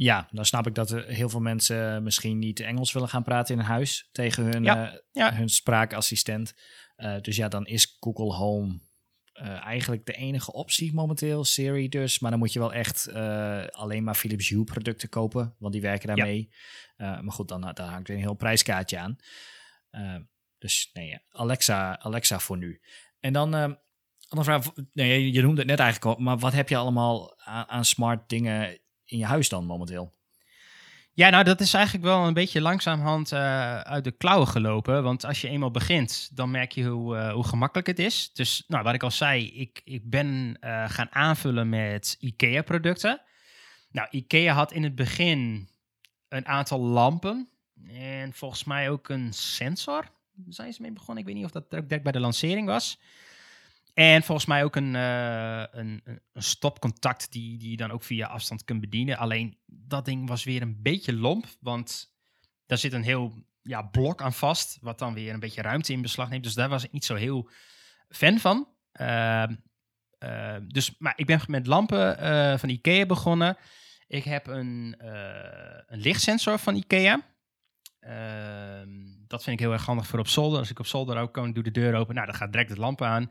Ja, dan snap ik dat er heel veel mensen misschien niet Engels willen gaan praten in huis tegen hun, ja, uh, ja. hun spraakassistent. Uh, dus ja, dan is Google Home uh, eigenlijk de enige optie momenteel, Siri dus. Maar dan moet je wel echt alleen maar Philips Hue producten kopen, want die werken daarmee. Ja. maar goed, dan daar hangt weer een heel prijskaartje aan. dus nee, Alexa, Alexa voor nu. En dan andere vraag, nee, je noemde het net eigenlijk al, maar wat heb je allemaal aan, aan smart dingen in je huis dan momenteel? Ja, nou, dat is eigenlijk wel een beetje langzaamhand uh, uit de klauwen gelopen. Want als je eenmaal begint, dan merk je hoe, uh, hoe gemakkelijk het is. Dus, nou, wat ik al zei, ik, ik ben uh, gaan aanvullen met IKEA-producten. Nou, IKEA had in het begin een aantal lampen en volgens mij ook een sensor. Zijn ze mee begonnen. Ik weet niet of dat direct bij de lancering was. En volgens mij ook een, uh, een, een stopcontact die, die je dan ook via afstand kunt bedienen. Alleen dat ding was weer een beetje lomp, want daar zit een heel ja, blok aan vast, wat dan weer een beetje ruimte in beslag neemt. Dus daar was ik niet zo heel fan van. Uh, uh, dus, maar ik ben met lampen uh, van Ikea begonnen. Ik heb een, een lichtsensor van Ikea. Ehm, dat vind ik heel erg handig voor op zolder. Als ik op zolder ook kan, doe de deur open. Nou, dan gaat direct de lampen aan.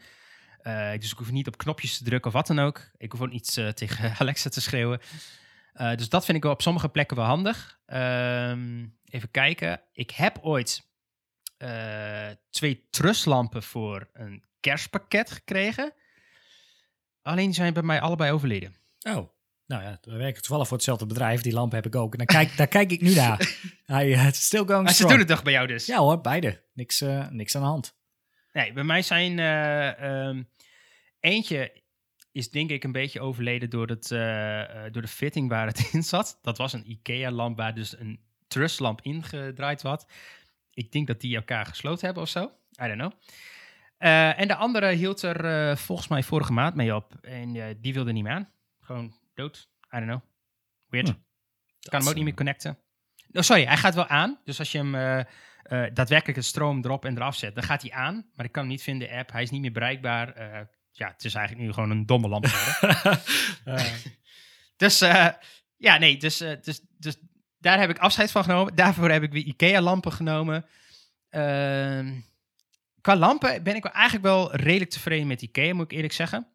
Uh, dus ik hoef niet op knopjes te drukken of wat dan ook. Ik hoef ook niet uh, tegen Alexa te schreeuwen. Uh, dus dat vind ik wel op sommige plekken wel handig. Um, even kijken. Ik heb ooit twee truslampen voor een kerstpakket gekregen. Alleen zijn bij mij allebei overleden. Oh, nou ja, we werken toevallig voor hetzelfde bedrijf. Die lamp heb ik ook. En dan kijk, daar kijk ik nu naar. Hij is still going strong. Ze doen het toch bij jou dus? Ja hoor, beide. Niks, niks aan de hand. Nee, bij mij zijn um, Eentje is denk ik een beetje overleden door, het, uh, door de fitting waar het in zat. Dat was een IKEA-lamp waar dus een truslamp ingedraaid was. Ik denk dat die elkaar gesloten hebben of zo. I don't know. Uh, en de andere hield er uh, volgens mij vorige maand mee op. En die wilde niet meer aan. Gewoon dood. I don't know. Weird. Hm. Kan hem ook niet meer connecten. Oh, sorry, hij gaat wel aan. Dus als je hem daadwerkelijk de stroom erop en eraf zet, dan gaat hij aan. Maar ik kan hem niet vinden in de app. Hij is niet meer bereikbaar ja, het is eigenlijk nu gewoon een domme lamp geworden. uh, dus uh, ja, nee, dus, uh, dus, dus daar heb ik afscheid van genomen. Daarvoor heb ik weer IKEA-lampen genomen. Ehm, qua lampen ben ik eigenlijk wel redelijk tevreden met IKEA, moet ik eerlijk zeggen.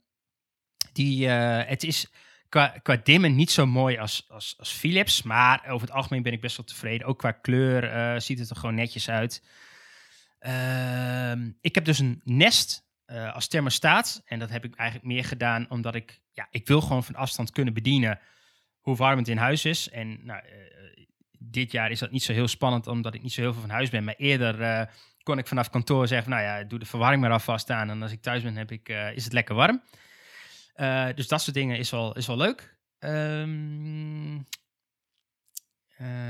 Die, het is qua, qua dimmen niet zo mooi als, als, als Philips, maar over het algemeen ben ik best wel tevreden. Ook qua kleur ziet het er gewoon netjes uit. Ehm, ik heb dus een Nest uh, als thermostaat. En dat heb ik eigenlijk meer gedaan omdat ik, ja, ik wil gewoon van afstand kunnen bedienen hoe warm het in huis is. En nou, uh, dit jaar is dat niet zo heel spannend, omdat ik niet zo heel veel van huis ben. Maar eerder uh, kon ik vanaf kantoor zeggen, nou ja, doe de verwarming maar alvast aan. En als ik thuis ben, heb ik, is het lekker warm. dus dat soort dingen is wel, is wel leuk. Um,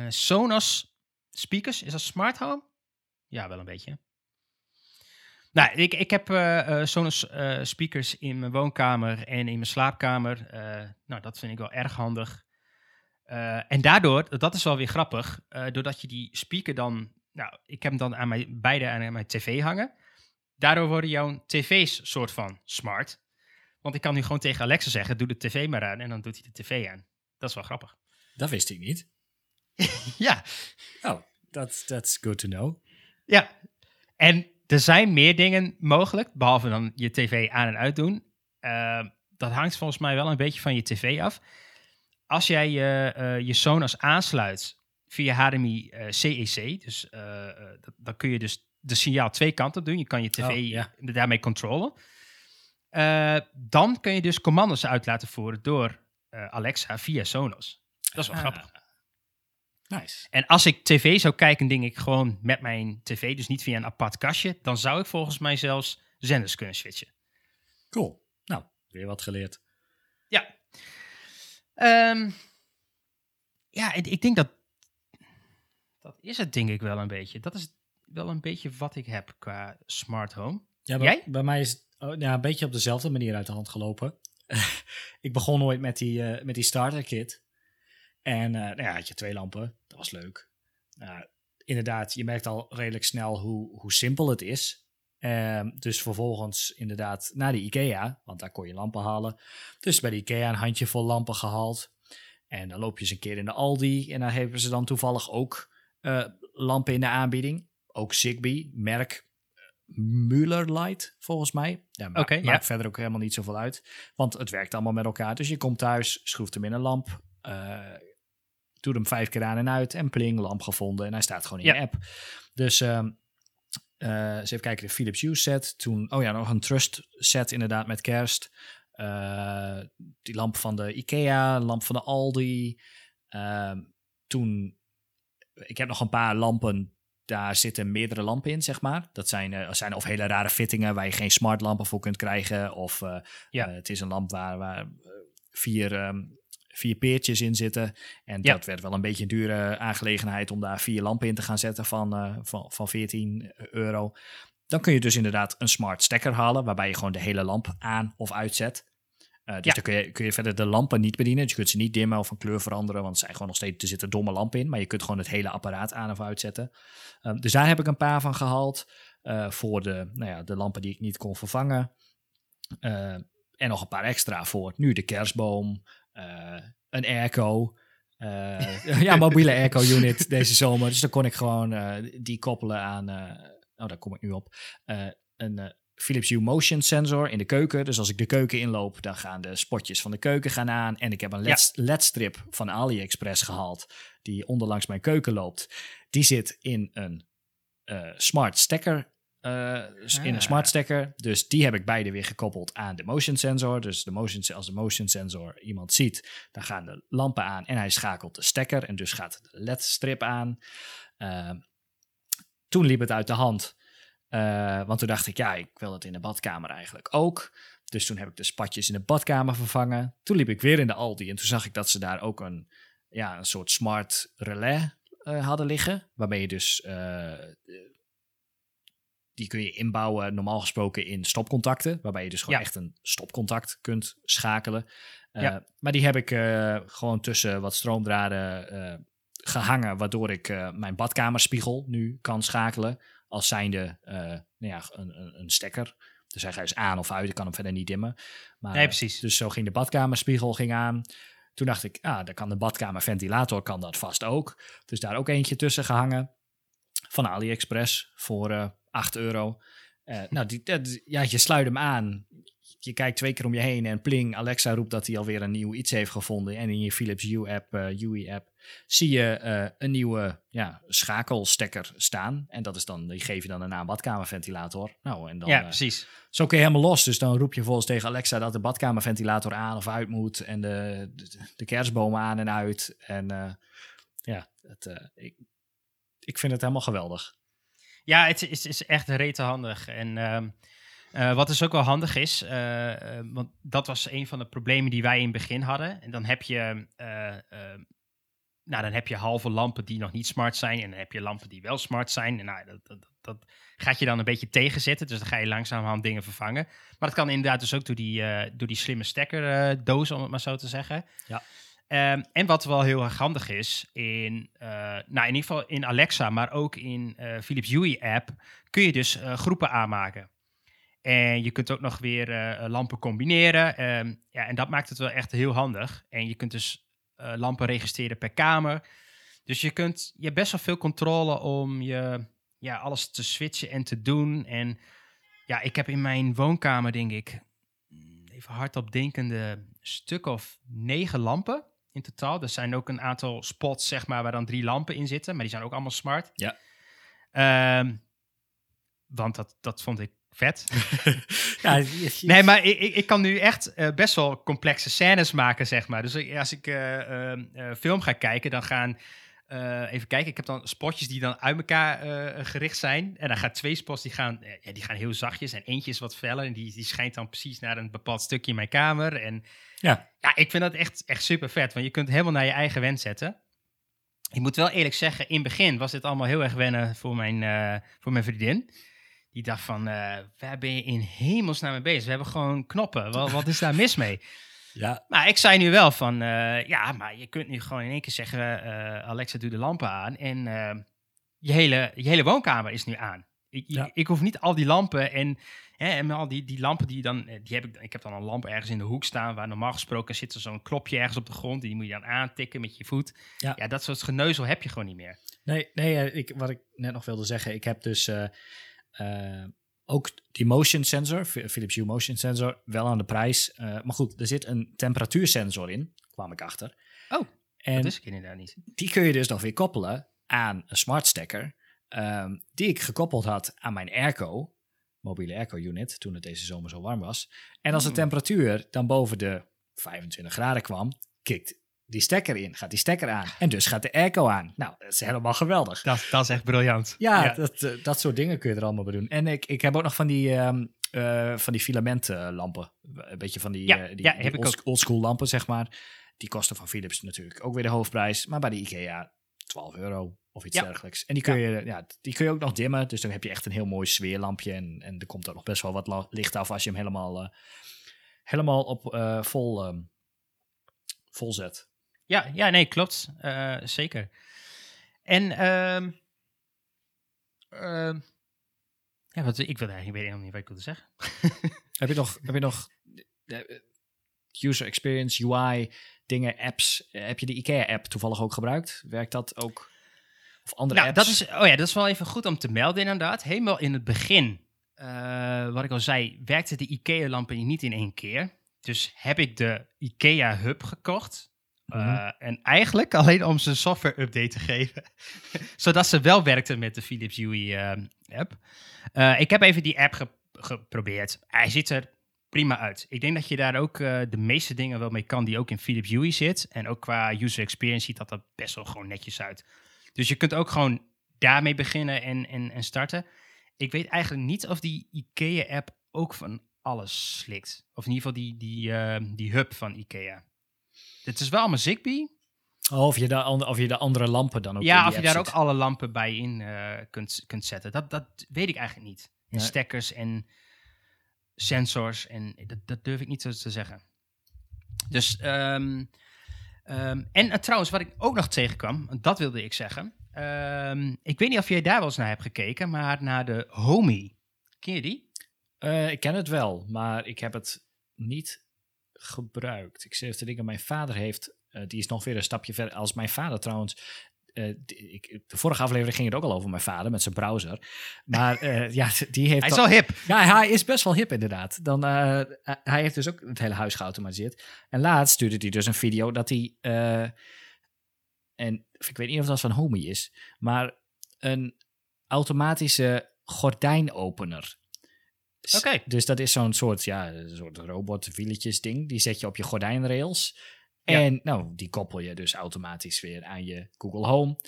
Sonos speakers, is dat smart home? Ja, wel een beetje. Nou, ik, ik heb uh, Sonos uh, speakers in mijn woonkamer en in mijn slaapkamer. nou, dat vind ik wel erg handig. en daardoor, dat is wel weer grappig, doordat je die speaker dan, nou, ik heb hem dan aan mijn, beide aan mijn tv hangen. Daardoor worden jouw tv's soort van smart. Want ik kan nu gewoon tegen Alexa zeggen, doe de tv maar aan en dan doet hij de tv aan. Dat is wel grappig. Dat wist ik niet. ja. Oh, that's, that's good to know. Ja, en er zijn meer dingen mogelijk, behalve dan je tv aan en uit doen. Uh, dat hangt volgens mij wel een beetje van je tv af. Als jij je, uh, je Sonos aansluit via HDMI uh, CEC, dus dan kun je dus de signaal twee kanten doen. Je kan je tv oh, ja. daarmee controleren. dan kun je dus commando's uit laten voeren door Alexa via Sonos. Dat is wel ah. grappig. Nice. En als ik tv zou kijken, denk ik gewoon met mijn tv, dus niet via een apart kastje, dan zou ik volgens mij zelfs zenders kunnen switchen. Cool. Nou, weer wat geleerd. Ja. Um, ja, ik, ik, denk dat dat is het denk ik wel een beetje. Dat is wel een beetje wat ik heb qua smart home. Ja, bij, Jij? Bij mij is het oh, ja, een beetje op dezelfde manier uit de hand gelopen. ik begon ooit met die, uh, met die starter kit. En uh, nou ja, had je twee lampen. Was leuk. Uh, inderdaad, je merkt al redelijk snel hoe, hoe simpel het is. Uh, dus vervolgens inderdaad naar de IKEA, want daar kon je lampen halen. Dus bij de IKEA een handjevol lampen gehaald. En dan loop je eens een keer in de Aldi en daar hebben ze dan toevallig ook uh, lampen in de aanbieding. Ook Zigbee, merk Muller Light, volgens mij. Ja, maar okay, maakt verder ook helemaal niet zoveel uit. Want het werkt allemaal met elkaar. Dus je komt thuis, schroeft hem in een lamp. Uh, doe hem vijf keer aan en uit en pling, lamp gevonden. En hij staat gewoon in ja. je app. Dus uh, uh, eens even kijken, de Philips Hue set. Toen, oh ja, nog een Trust set inderdaad met kerst. Uh, die lamp van de Ikea, lamp van de Aldi. Ehm, toen, ik heb nog een paar lampen daar zitten meerdere lampen in, zeg maar. Dat zijn, uh, zijn of hele rare fittingen waar je geen smart lampen voor kunt krijgen. Of ja. het is een lamp waar, waar vier um, vier peertjes in zitten. En dat werd wel een beetje een dure aangelegenheid om daar vier lampen in te gaan zetten van, uh, van, van 14 euro. Dan kun je dus inderdaad een smart stekker halen, waarbij je gewoon de hele lamp aan of uitzet. Uh, dus dan kun je, kun je verder de lampen niet bedienen. Dus je kunt ze niet dimmen of van kleur veranderen, want er zijn gewoon nog steeds, er zitten domme lampen in. Maar je kunt gewoon het hele apparaat aan of uitzetten. Um, dus daar heb ik een paar van gehaald. Uh, voor de, nou ja, de lampen die ik niet kon vervangen. Uh, en nog een paar extra voor nu de kerstboom, een airco. Uh, ja, mobiele airco unit deze zomer. Dus dan kon ik gewoon uh, die koppelen aan. oh, daar kom ik nu op. een Philips Hue Motion sensor in de keuken. Dus als ik de keuken inloop, dan gaan de spotjes van de keuken gaan aan. En ik heb een LED-strip LED van AliExpress gehaald. Die onderlangs mijn keuken loopt. Die zit in een smart stekker uh, in een ah. smart stekker. Dus die heb ik beide weer gekoppeld aan de motion sensor. Dus de motion, als de motion sensor iemand ziet, dan gaan de lampen aan en hij schakelt de stekker. En dus gaat de LED-strip aan. Uh, toen liep het uit de hand. Uh, want toen dacht ik, ja, ik wil het in de badkamer eigenlijk ook. Dus toen heb ik de spatjes in de badkamer vervangen. Toen liep ik weer in de Aldi en toen zag ik dat ze daar ook een, ja, een soort smart relais uh, hadden liggen. Waarmee je dus die kun je inbouwen normaal gesproken in stopcontacten. Waarbij je dus gewoon echt een stopcontact kunt schakelen. Uh, Maar die heb ik uh, gewoon tussen wat stroomdraden uh, gehangen. Waardoor ik mijn badkamerspiegel nu kan schakelen. Als zijnde nou ja, een, een, een, stekker. Dus hij gaat dus aan of uit. Ik kan hem verder niet dimmen. Maar, nee, precies. Dus zo ging de badkamerspiegel ging aan. Toen dacht ik, ah, dan kan de badkamerventilator kan dat vast ook. Dus daar ook eentje tussen gehangen. Van AliExpress voor 8 euro. Uh, nou, die, ja, je sluit hem aan. je kijkt twee keer om je heen en pling, Alexa roept dat hij alweer een nieuw iets heeft gevonden. En in je Philips Hue-app, uh, UI-app, zie je uh, een nieuwe ja, schakelstekker staan. En dat is dan, die geef je dan een naam badkamerventilator. Nou, en dan, ja, precies. Zo kun je helemaal los. Dus dan roep je volgens tegen Alexa dat de badkamerventilator aan of uit moet. En de, de, de kerstbomen aan en uit. En ja, het, ik, ik vind het helemaal geweldig. Ja, het is, is echt rete handig. En ehm, uh, wat dus ook wel handig is, uh, uh, want dat was een van de problemen die wij in het begin hadden. En dan heb je, nou, dan heb je halve lampen die nog niet smart zijn. En dan heb je lampen die wel smart zijn. En nou, dat, dat, dat gaat je dan een beetje tegenzetten. Dus dan ga je langzamerhand dingen vervangen. Maar dat kan inderdaad dus ook door die, door die slimme stekkerdoos, om het maar zo te zeggen. Ja. Um, en wat wel heel erg handig is, in, nou in ieder geval in Alexa, maar ook in Philips Hue app, kun je dus groepen aanmaken. En je kunt ook nog weer uh, lampen combineren. Um, ja, en dat maakt het wel echt heel handig. En je kunt dus uh, lampen registreren per kamer. Dus je, kunt, je hebt best wel veel controle om je, ja, alles te switchen en te doen. En ja, ik heb in mijn woonkamer, denk ik, mm, even hardop denkende, stuk of negen lampen in totaal. Er zijn ook een aantal spots, zeg maar, waar dan drie lampen in zitten. Maar die zijn ook allemaal smart. Ja. Um, want dat, dat vond ik vet. ja, nee, maar ik, ik kan nu echt uh, best wel complexe scènes maken, zeg maar. Dus als ik uh, uh, film ga kijken, dan gaan... even kijken, ik heb dan spotjes die dan uit elkaar gericht zijn. En dan gaan twee spots, die gaan, ja, die gaan heel zachtjes. En eentje is wat feller. En die, die schijnt dan precies naar een bepaald stukje in mijn kamer. En ja, ja ik vind dat echt, echt super vet. Want je kunt helemaal naar je eigen wens zetten. Ik moet wel eerlijk zeggen, in het begin was dit allemaal heel erg wennen voor mijn, voor mijn vriendin. Die dacht van, waar ben je in hemelsnaam mee bezig? We hebben gewoon knoppen. Wat, wat is daar mis mee? Ja. Maar ik zei nu wel van, uh, ja, maar je kunt nu gewoon in één keer zeggen, uh, Alexa, doe de lampen aan. En je, hele, je hele woonkamer is nu aan. Ik, ja. ik, hoef niet al die lampen en, hè, en al die, die lampen die dan, die heb ik, ik heb dan een lamp ergens in de hoek staan, waar normaal gesproken zit er zo'n klopje ergens op de grond, die moet je dan aantikken met je voet. Ja, ja dat soort geneuzel heb je gewoon niet meer. Nee, nee ik, wat ik net nog wilde zeggen, ik heb dus uh, ook die motion sensor, Philips Hue motion sensor, wel aan de prijs. Uh, maar goed, er zit een temperatuursensor in, kwam ik achter. Oh, en dat is ik inderdaad niet. Die kun je dus nog weer koppelen aan een smart stekker, um, die ik gekoppeld had aan mijn airco, mobiele airco unit, toen het deze zomer zo warm was. En als de hmm. temperatuur dan boven de 25 graden kwam, kikt die stekker in, gaat die stekker aan. En dus gaat de airco aan. Nou, dat is helemaal geweldig. Dat, dat is echt briljant. Ja, Dat, uh, dat soort dingen kun je er allemaal bij doen. En ik, ik heb ook nog van die, um, uh, van die filamentlampen. Een beetje van die, ja, uh, die, ja, die heb old, oldschool lampen, zeg maar. Die kosten van Philips natuurlijk ook weer de hoofdprijs. Maar bij de IKEA 12 euro of iets dergelijks. En die kun, je, ja, die kun je ook nog dimmen. Dus dan heb je echt een heel mooi sfeerlampje. En, en er komt ook nog best wel wat licht af als je hem helemaal, eh, helemaal op eh, vol, ehm, vol zet. Ja, ja nee, klopt. Eh, zeker. En ehm ehm, ja, wat, ik wilde eigenlijk ik weet helemaal niet wat ik wilde zeggen. Heb je nog, heb je nog eh, user experience, UI, dingen, apps? Eh, Heb je de IKEA-app toevallig ook gebruikt? Werkt dat ook? Of andere nou, apps? dat is, oh ja, dat is wel even goed om te melden inderdaad. Helemaal in het begin, wat ik al zei, werkte de IKEA-lampen niet in één keer. Dus heb ik de IKEA-hub gekocht. Mhm. En eigenlijk alleen om ze een software-update te geven. Zodat ze wel werkte met de Philips Hue-app. Uh, ik heb even die app ge- geprobeerd. Hij ziet er prima uit. Ik denk dat je daar ook de meeste dingen wel mee kan die ook in Philips Hue zit. En ook qua user experience ziet dat er best wel gewoon netjes uit. Dus je kunt ook gewoon daarmee beginnen en, en, en starten. Ik weet eigenlijk niet of die IKEA-app ook van alles slikt. Of in ieder geval die, die, die hub van IKEA. Het is wel allemaal Zigbee. Oh, of, je daar, an- of je de andere lampen dan ook ja, of je daar ook alle lampen bij in uh, kunt, kunt zetten. Dat, dat weet ik eigenlijk niet. En Nee. stekkers en sensors. En dat, dat durf ik niet zo te zeggen. Dus, ehm, ehm, en uh, trouwens, wat ik ook nog tegenkwam, dat wilde ik zeggen. Ehm, ik weet niet of jij daar wel eens naar hebt gekeken, maar naar de Homey. Ken je die? Eh, ik ken het wel, maar ik heb het niet gebruikt. Ik zeg even te denken, mijn vader heeft, eh, die is nog weer een stapje verder als mijn vader trouwens. ik, de vorige aflevering ging het ook al over mijn vader met zijn browser. Maar ja, die heeft. Hij is al hip. Ja, hij is best wel hip inderdaad. Dan, hij heeft dus ook het hele huis geautomatiseerd. En laatst stuurde hij dus een video dat hij. en ik weet niet of dat van Homey is, maar een automatische gordijnopener. Oké. Dus dat is zo'n soort, ja, soort robotwieletjes ding. Die zet je op je gordijnrails. En nou, die koppel je dus automatisch weer aan je Google Home.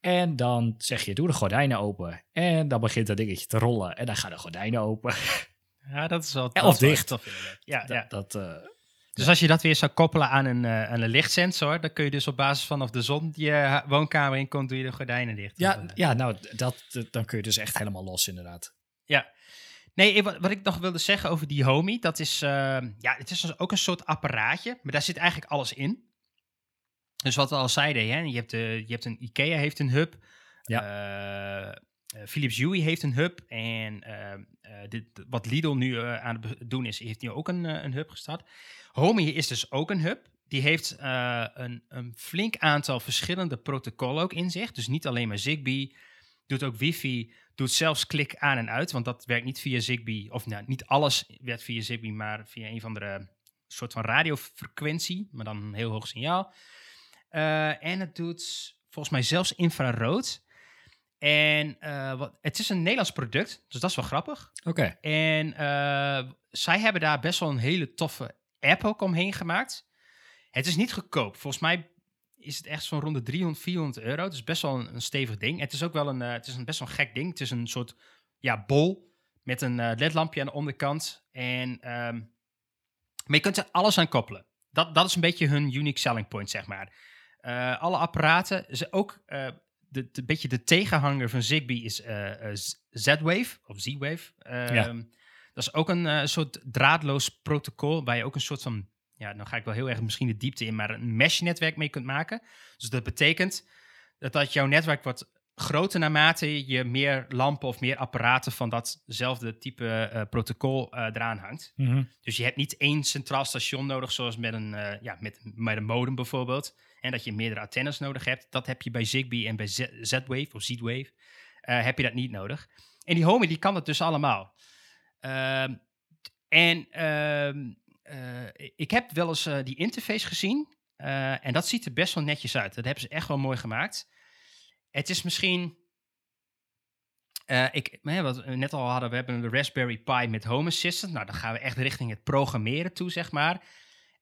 En dan zeg je, doe de gordijnen open. En dan begint dat dingetje te rollen. En dan gaan de gordijnen open. Ja, dat is wel... of dicht. ja, ja. Dat, uh, dus als je dat weer zou koppelen aan een, uh, aan een lichtsensor, dan kun je dus op basis van of de zon je woonkamer in komt, doe je de gordijnen dicht. Ja, ja nou, dat, dan kun je dus echt helemaal los inderdaad. Ja. Nee, wat, ik nog wilde zeggen over die Homey, dat is, uh, ja, het is ook een soort apparaatje, maar daar zit eigenlijk alles in. Dus wat we al zeiden, hè, je, hebt de, je hebt een IKEA heeft een hub, ja. Uh, Philips Hue heeft een hub en dit, wat Lidl nu aan het doen is, heeft nu ook een, een hub gestart. Homey is dus ook een hub. Die heeft een, een, flink aantal verschillende protocollen ook in zich. Dus niet alleen maar Zigbee, doet ook wifi, doet zelfs klik aan en uit. Want dat werkt niet via Zigbee, of nou, niet alles werkt via Zigbee, maar via een van de soort van radiofrequentie, maar dan een heel hoog signaal. Uh, en het doet volgens mij zelfs infrarood. En uh, wat, het is een Nederlands product, dus dat is wel grappig. Oké. En zij hebben daar best wel een hele toffe app ook omheen gemaakt. Het is niet goedkoop. Volgens mij is het echt zo'n rond de 300, 400 euro. Het is best wel een, stevig ding. Het is ook wel een, uh, het is een best wel een gek ding. Het is een soort ja, bol met een uh, ledlampje aan de onderkant. En, um, maar je kunt er alles aan koppelen. Dat, dat is een beetje hun unique selling point, zeg maar. Uh, alle apparaten, ze ook de, de, beetje de tegenhanger van Zigbee is Z-Wave of Z-Wave. Ja. Dat is ook een soort draadloos protocol waar je ook een soort van, ja, dan ga ik wel heel erg misschien de diepte in, maar een mesh-netwerk mee kunt maken. Dus dat betekent dat, dat jouw netwerk wordt groter naarmate je meer lampen of meer apparaten van datzelfde type uh, protocol uh, eraan hangt. Mm -hmm. Dus je hebt niet één centraal station nodig, zoals met een, uh, ja, met, met een modem bijvoorbeeld. En dat je meerdere antennes nodig hebt. Dat heb je bij Zigbee en bij Z-Wave of Z-Wave. heb je dat niet nodig. En die Homey die kan dat dus allemaal. Uh, en uh, ik heb wel eens uh, die interface gezien. Uh, en dat ziet er best wel netjes uit. Dat hebben ze echt wel mooi gemaakt. Het is misschien. ik, wat we net al hadden, we hebben de Raspberry Pi met Home Assistant. Nou, dan gaan we echt richting het programmeren toe, zeg maar.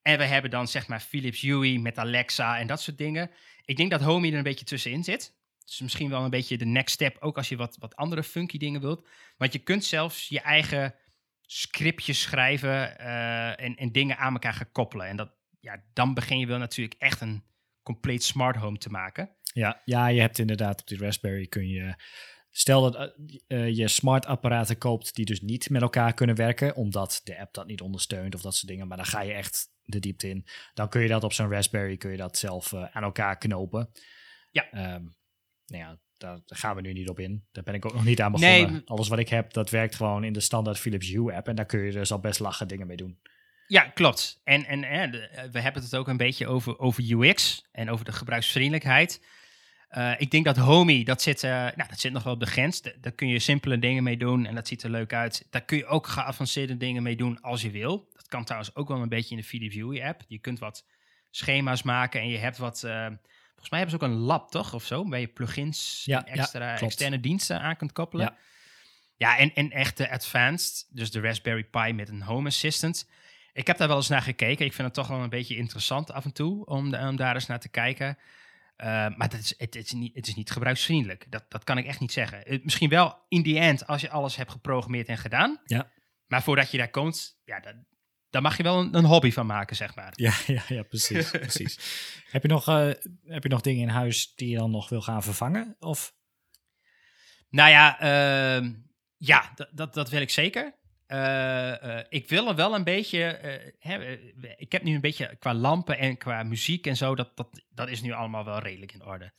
En we hebben dan zeg maar Philips Hue met Alexa en dat soort dingen. Ik denk dat Homey er een beetje tussenin zit. Dus misschien wel een beetje de next step, ook als je wat, wat andere funky dingen wilt. Want je kunt zelfs je eigen scriptjes schrijven uh, en, en dingen aan elkaar gaan koppelen. En dat, ja, dan begin je wel natuurlijk echt een compleet smart home te maken. Ja, ja, je hebt inderdaad op die Raspberry kun je... Stel dat uh, je smart apparaten koopt die dus niet met elkaar kunnen werken, omdat de app dat niet ondersteunt of dat soort dingen, maar dan ga je echt de diepte in. Dan kun je dat op zo'n Raspberry kun je dat zelf uh, aan elkaar knopen. Ja. Um, nou ja, daar gaan we nu niet op in. Daar ben ik ook nog niet aan begonnen. Nee. Alles wat ik heb, dat werkt gewoon in de standaard Philips Hue app. En daar kun je dus al best lachen dingen mee doen. Ja, klopt. En, en hè, we hebben het ook een beetje over, over UX en over de gebruiksvriendelijkheid. Uh, ik denk dat Homey, dat zit, uh, nou, dat zit nog wel op de grens. Daar kun je simpele dingen mee doen en dat ziet er leuk uit. Daar kun je ook geavanceerde dingen mee doen als je wil. Dat kan trouwens ook wel een beetje in de Philips Hue app. Je kunt wat schema's maken en je hebt wat... Uh, Volgens mij hebben ze ook een lab, toch? Of zo, waar je plugins ja, extra, ja, externe diensten aan kunt koppelen. Ja, ja en, en echt de advanced, dus de Raspberry Pi met een Home Assistant. Ik heb daar wel eens naar gekeken. Ik vind het toch wel een beetje interessant af en toe om, de, om daar eens naar te kijken. Uh, maar dat is, het, het, is niet, het is niet gebruiksvriendelijk. Dat, dat kan ik echt niet zeggen. Het, misschien wel in die end als je alles hebt geprogrammeerd en gedaan. Ja. Maar voordat je daar komt, ja, dat, daar mag je wel een, een, hobby van maken, zeg maar. Ja, ja, ja precies. precies. Heb, je nog, uh, heb je nog dingen in huis die je dan nog wil gaan vervangen? Of? Nou ja, uh, ja dat, dat wil ik zeker. Uh, ik wil er wel een beetje. Hè, ik heb nu een beetje qua lampen en qua muziek en zo. Dat, dat, dat is nu allemaal wel redelijk in orde.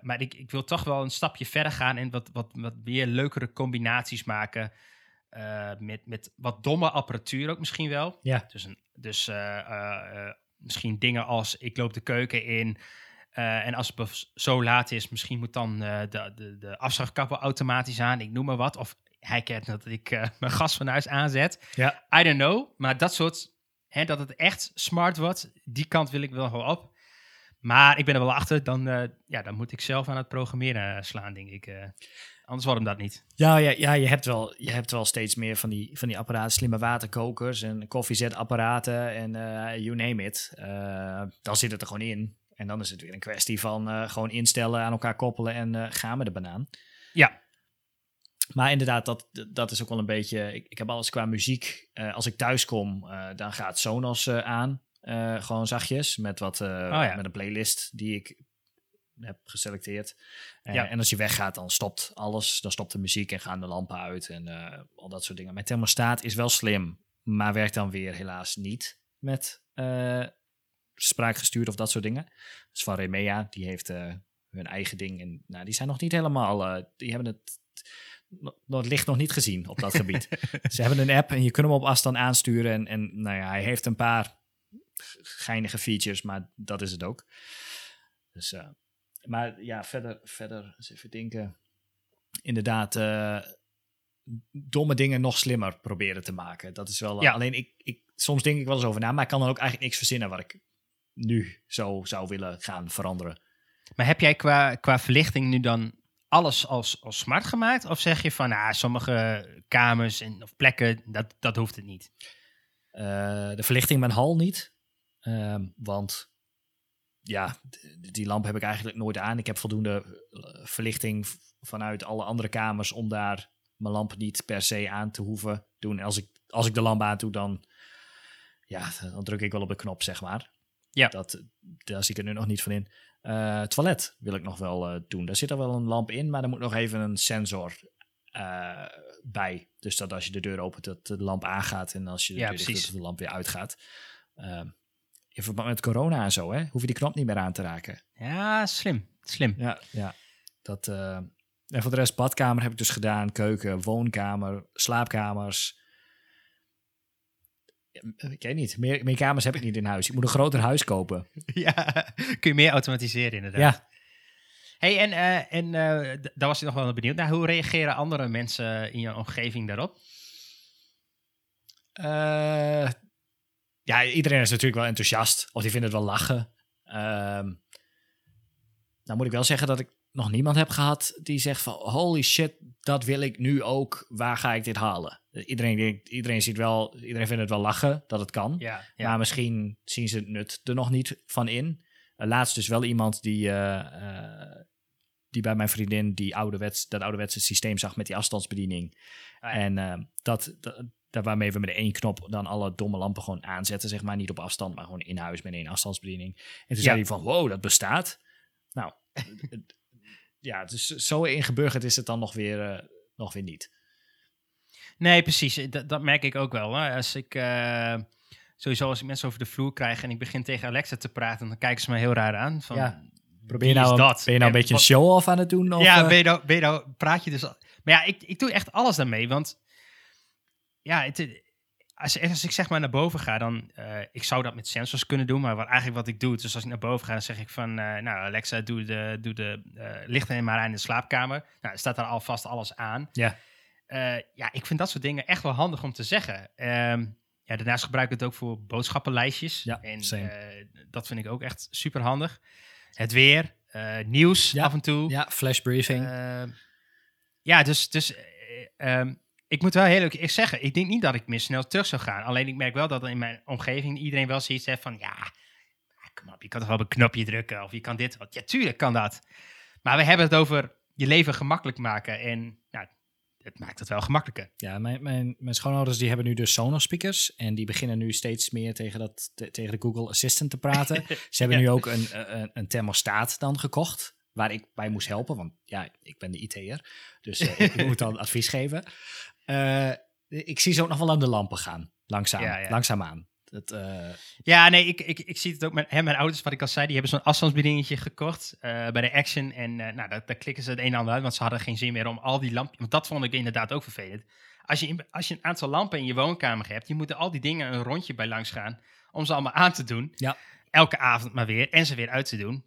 maar ik, ik wil toch wel een stapje verder gaan en wat, wat, wat weer leukere combinaties maken. Uh, met, met wat domme apparatuur ook misschien wel. Ja. Dus, een, dus uh, uh, misschien dingen als ik loop de keuken in Eh, en als het zo laat is, misschien moet dan de, de, de automatisch aan, ik noem maar wat. Of hij kent dat ik mijn gas van huis aanzet. Ja. I don't know. Maar dat soort, hè, dat het echt smart wordt, die kant wil ik wel gewoon op. Maar ik ben er wel achter, dan, ja, dan moet ik zelf aan het programmeren slaan, denk ik. Anders wordt hem dat niet. Ja, ja, ja je, hebt wel, je hebt wel steeds meer van die, van die apparaten, slimme waterkokers en koffiezetapparaten en you name it. dan zit het er gewoon in. En dan is het weer een kwestie van uh, gewoon instellen, aan elkaar koppelen en gaan met de banaan. Ja. Maar inderdaad, dat, dat is ook wel een beetje. Ik, ik heb alles qua muziek. Als ik thuis kom, dan gaat Sonos aan. gewoon zachtjes. Met, wat, oh, ja. met een playlist die ik heb geselecteerd. Ja. En als je weggaat, dan stopt alles. Dan stopt de muziek en gaan de lampen uit en al dat soort dingen. Mijn thermostaat is wel slim, maar werkt dan weer helaas niet met spraakgestuurd of dat soort dingen. Dus van Remea, die heeft hun eigen ding. En nou, die zijn nog niet helemaal, die hebben het, het licht nog niet gezien op dat gebied. Ze hebben een app en je kunt hem op afstand aansturen. En, en nou ja, hij heeft een paar geinige features, maar dat is het ook. Dus, uh, maar ja, verder, verder eens even denken. Inderdaad, domme dingen nog slimmer proberen te maken. Dat is wel. Ja. Alleen ik, ik, soms denk ik wel eens over na, maar ik kan dan ook eigenlijk niks verzinnen wat ik nu zo zou willen gaan veranderen. Maar heb jij qua, qua verlichting nu dan alles als, als smart gemaakt? Of zeg je van ah, sommige kamers en, of plekken, dat, dat hoeft het niet? Uh, de verlichting mijn hal niet. Uh, want ja, die lamp heb ik eigenlijk nooit aan. Ik heb voldoende eh, verlichting vanuit alle andere kamers om daar mijn lamp niet per se aan te hoeven doen. Als ik, als ik de lamp aan doe, dan, ja, dan druk ik wel op de knop, zeg maar. Ja. Dat, daar zie ik er nu nog niet van in. Uh, toilet wil ik nog wel uh, doen. Daar zit er wel een lamp in, maar er moet nog even een sensor uh, bij. Dus dat als je de deur opent, dat de lamp aangaat. En als je de ja, deur dicht dat de lamp weer uitgaat. In verband met corona en zo, hè, hoef je die knop niet meer aan te raken. Ja, slim. Slim. Ja, ja. Dat, en voor de rest, badkamer heb ik dus gedaan. Keuken, woonkamer, slaapkamers. Ik weet niet. Meer, meer kamers heb ik niet in huis. Ik moet een groter huis kopen. Ja, kun je meer automatiseren inderdaad. Ja. Hey, en, uh, en uh, daar was ik nog wel benieuwd naar. Hoe reageren andere mensen in je omgeving daarop? Ja, iedereen is natuurlijk wel enthousiast. Of die vinden het wel lachen. Ehm, nou moet ik wel zeggen dat ik nog niemand heb gehad die zegt van holy shit, dat wil ik nu ook. Waar ga ik dit halen? Iedereen, iedereen ziet wel, iedereen vindt het wel lachen dat het kan. Ja, Maar misschien zien ze het nut er nog niet van in. Uh, laatst dus wel iemand die, uh, uh, die bij mijn vriendin die ouderwets, dat ouderwetse systeem zag met die afstandsbediening. Ah, en dat, dat, daar waarmee we met één knop dan alle domme lampen gewoon aanzetten, zeg maar. Niet op afstand, maar gewoon in huis met één afstandsbediening. En toen zei hij van, wow, dat bestaat. Nou, ja, dus zo ingeburgerd is het dan nog weer, nog weer niet. Nee, precies. Dat, dat merk ik ook wel. Hè. Als ik, uh, sowieso als ik mensen over de vloer krijg en ik begin tegen Alexa te praten, dan kijken ze me heel raar aan. Van, ja. Probeer je nou, dat? Ben je nou een beetje een show-off aan het doen? Of, ja, ben je, nou, ben je nou, praat je dus... Maar ja, ik, ik doe echt alles daarmee, want ja, het, als, als ik zeg maar naar boven ga, dan, uh, ik zou dat met sensors kunnen doen, maar wat, eigenlijk wat ik doe, dus als ik naar boven ga, dan zeg ik van, uh, nou Alexa, doe de, doe de uh, lichten maar aan in de slaapkamer. Nou, staat daar alvast alles aan. Ja. Ja, ik vind dat soort dingen echt wel handig om te zeggen. Um, ja, daarnaast gebruik ik het ook voor boodschappenlijstjes. Ja, en dat vind ik ook echt super handig. Het weer, nieuws ja, af en toe. Ja, flashbriefing. Ehm, ja, dus, dus um, ik moet wel heel eerlijk zeggen, ik denk niet dat ik meer snel terug zou gaan. Alleen ik merk wel dat in mijn omgeving iedereen wel zoiets heeft van, ja, kom op, je kan toch wel op een knopje drukken of je kan dit. Ja, tuurlijk kan dat. Maar we hebben het over je leven gemakkelijk maken en nou, het maakt het wel gemakkelijker. Ja, mijn, mijn, mijn schoonouders die hebben nu dus Sonos speakers. En die beginnen nu steeds meer tegen, dat, tegen de Google Assistant te praten. Ze hebben nu ook een, een, een, thermostaat dan gekocht. Waar ik bij moest helpen. Want ja, ik ben de IT'er. Dus uh, ik moet dan advies geven. Uh, ik zie ze ook nog wel aan de lampen gaan. Langzaam, ja, ja. langzaamaan. Uh... Ja, nee, ik, ik, ik zie het ook met hè, mijn ouders, wat ik al zei, die hebben zo'n afstandsbedingetje gekocht uh, bij de Action. En uh, nou, daar, daar, klikken ze het een en ander uit, want ze hadden geen zin meer om al die lampen... Want dat vond ik inderdaad ook vervelend. Als je, als je een aantal lampen in je woonkamer hebt, je moet er al die dingen een rondje bij langs gaan om ze allemaal aan te doen. Ja. Elke avond maar weer en ze weer uit te doen.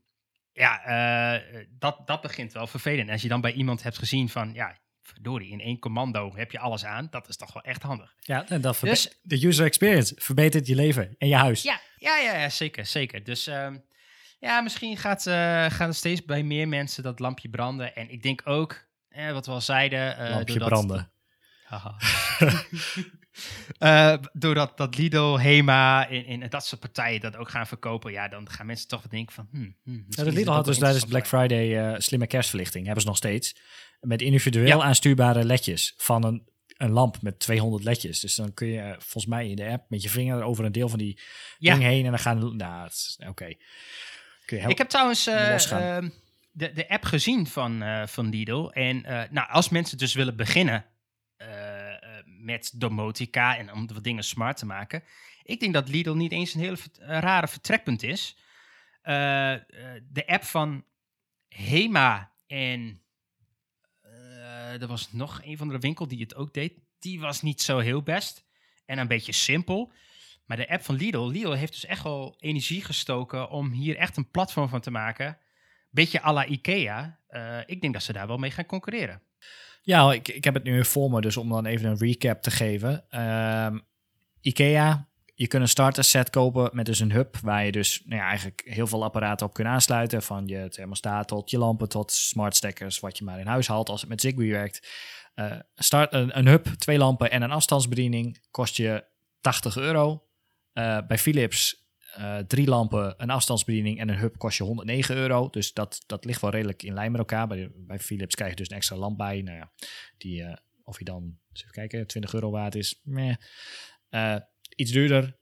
ja, dat, dat begint wel vervelend. Als je dan bij iemand hebt gezien van, ja, verdorie, in één commando heb je alles aan. Dat is toch wel echt handig. Ja, en dat dus, de user experience verbetert je leven en je huis. Ja, ja, ja, ja zeker, zeker. Dus uh, ja, misschien gaat, uh, gaat er steeds bij meer mensen dat lampje branden. En ik denk ook, eh, wat we al zeiden... lampje branden. Haha. Uh, doordat dat Lido, Hema en, en, dat soort partijen dat ook gaan verkopen, ja, dan gaan mensen toch denken van. Hmm, hmm, ja, Lidl had dus tijdens Black Friday uh, slimme kerstverlichting, hebben ze nog steeds. Met individueel aanstuurbare ledjes van een, een lamp met 200 ledjes. Dus dan kun je uh, volgens mij in de app met je vinger over een deel van die ja. ding heen en dan gaan. Nou, oké. Okay. Ik heb trouwens ehm, de, de app gezien van, van Lidl. En nou, als mensen dus willen beginnen met domotica en om wat dingen smart te maken. Ik denk dat Lidl niet eens een hele rare vertrekpunt is. Uh, de app van Hema en uh, er was nog een van de winkel die het ook deed. Die was niet zo heel best en een beetje simpel. Maar de app van Lidl, Lidl heeft dus echt wel energie gestoken om hier echt een platform van te maken. Beetje à la Ikea. Ik denk dat ze daar wel mee gaan concurreren. Ja, ik, ik heb het nu voor me, dus om dan even een recap te geven. Um, IKEA, je kunt een starter set kopen met dus een hub waar je dus nou ja, eigenlijk heel veel apparaten op kunt aansluiten. Van je thermostaat tot je lampen tot smart stekkers, wat je maar in huis haalt als het met Zigbee werkt. Uh, start, een, een, hub, twee lampen en een afstandsbediening kost je 80 euro. Uh, bij Philips uh, drie lampen, een afstandsbediening en een hub kost je 109 euro. Dus dat, dat ligt wel redelijk in lijn met elkaar. Bij, bij Philips krijg je dus een extra lamp bij. Nou ja, die, uh, of je dan, even kijken, 20 euro waard is. Meh. Uh, iets duurder.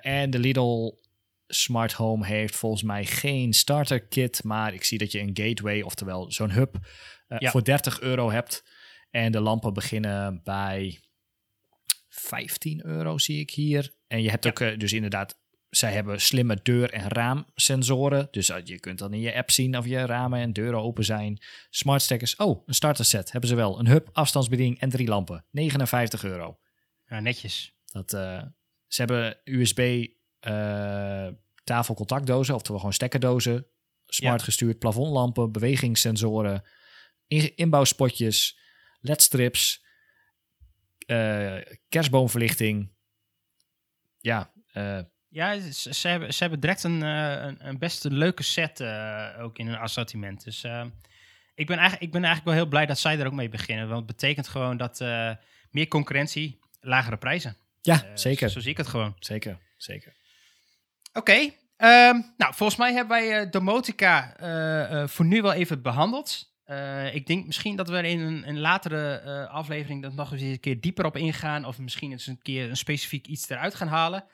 en de Lidl Smart Home heeft volgens mij geen starter kit. Maar ik zie dat je een gateway, oftewel zo'n hub, ja. voor 30 euro hebt. En de lampen beginnen bij 15 euro, zie ik hier. En je hebt ook dus inderdaad zij hebben slimme deur- en raamsensoren. Dus uh, je kunt dan in je app zien of je ramen en deuren open zijn. Smart stekkers. Oh, een starter set hebben ze wel. Een hub, afstandsbediening en drie lampen. 59 euro. Ja, netjes. Dat, uh, ze hebben USB uh, tafelcontactdozen, oftewel gewoon stekkerdozen. Smart ja. gestuurd, plafondlampen, bewegingssensoren, in inbouwspotjes, ledstrips, uh, kerstboomverlichting. Ja, ja, ze, ze, hebben, ze hebben direct een, uh, een, een best leuke set uh, ook in hun assortiment. Dus uh, ik, ben eigenlijk, ik ben eigenlijk wel heel blij dat zij er ook mee beginnen. Want het betekent gewoon dat meer concurrentie, lagere prijzen. Ja, zeker. Zo, zo, zie ik het gewoon. Zeker, zeker. Oké, okay, um, nou volgens mij hebben wij Domotica voor nu wel even behandeld. ik denk misschien dat we in een, een latere aflevering dat nog eens een keer dieper op ingaan. Of misschien eens een keer een specifiek iets eruit gaan halen.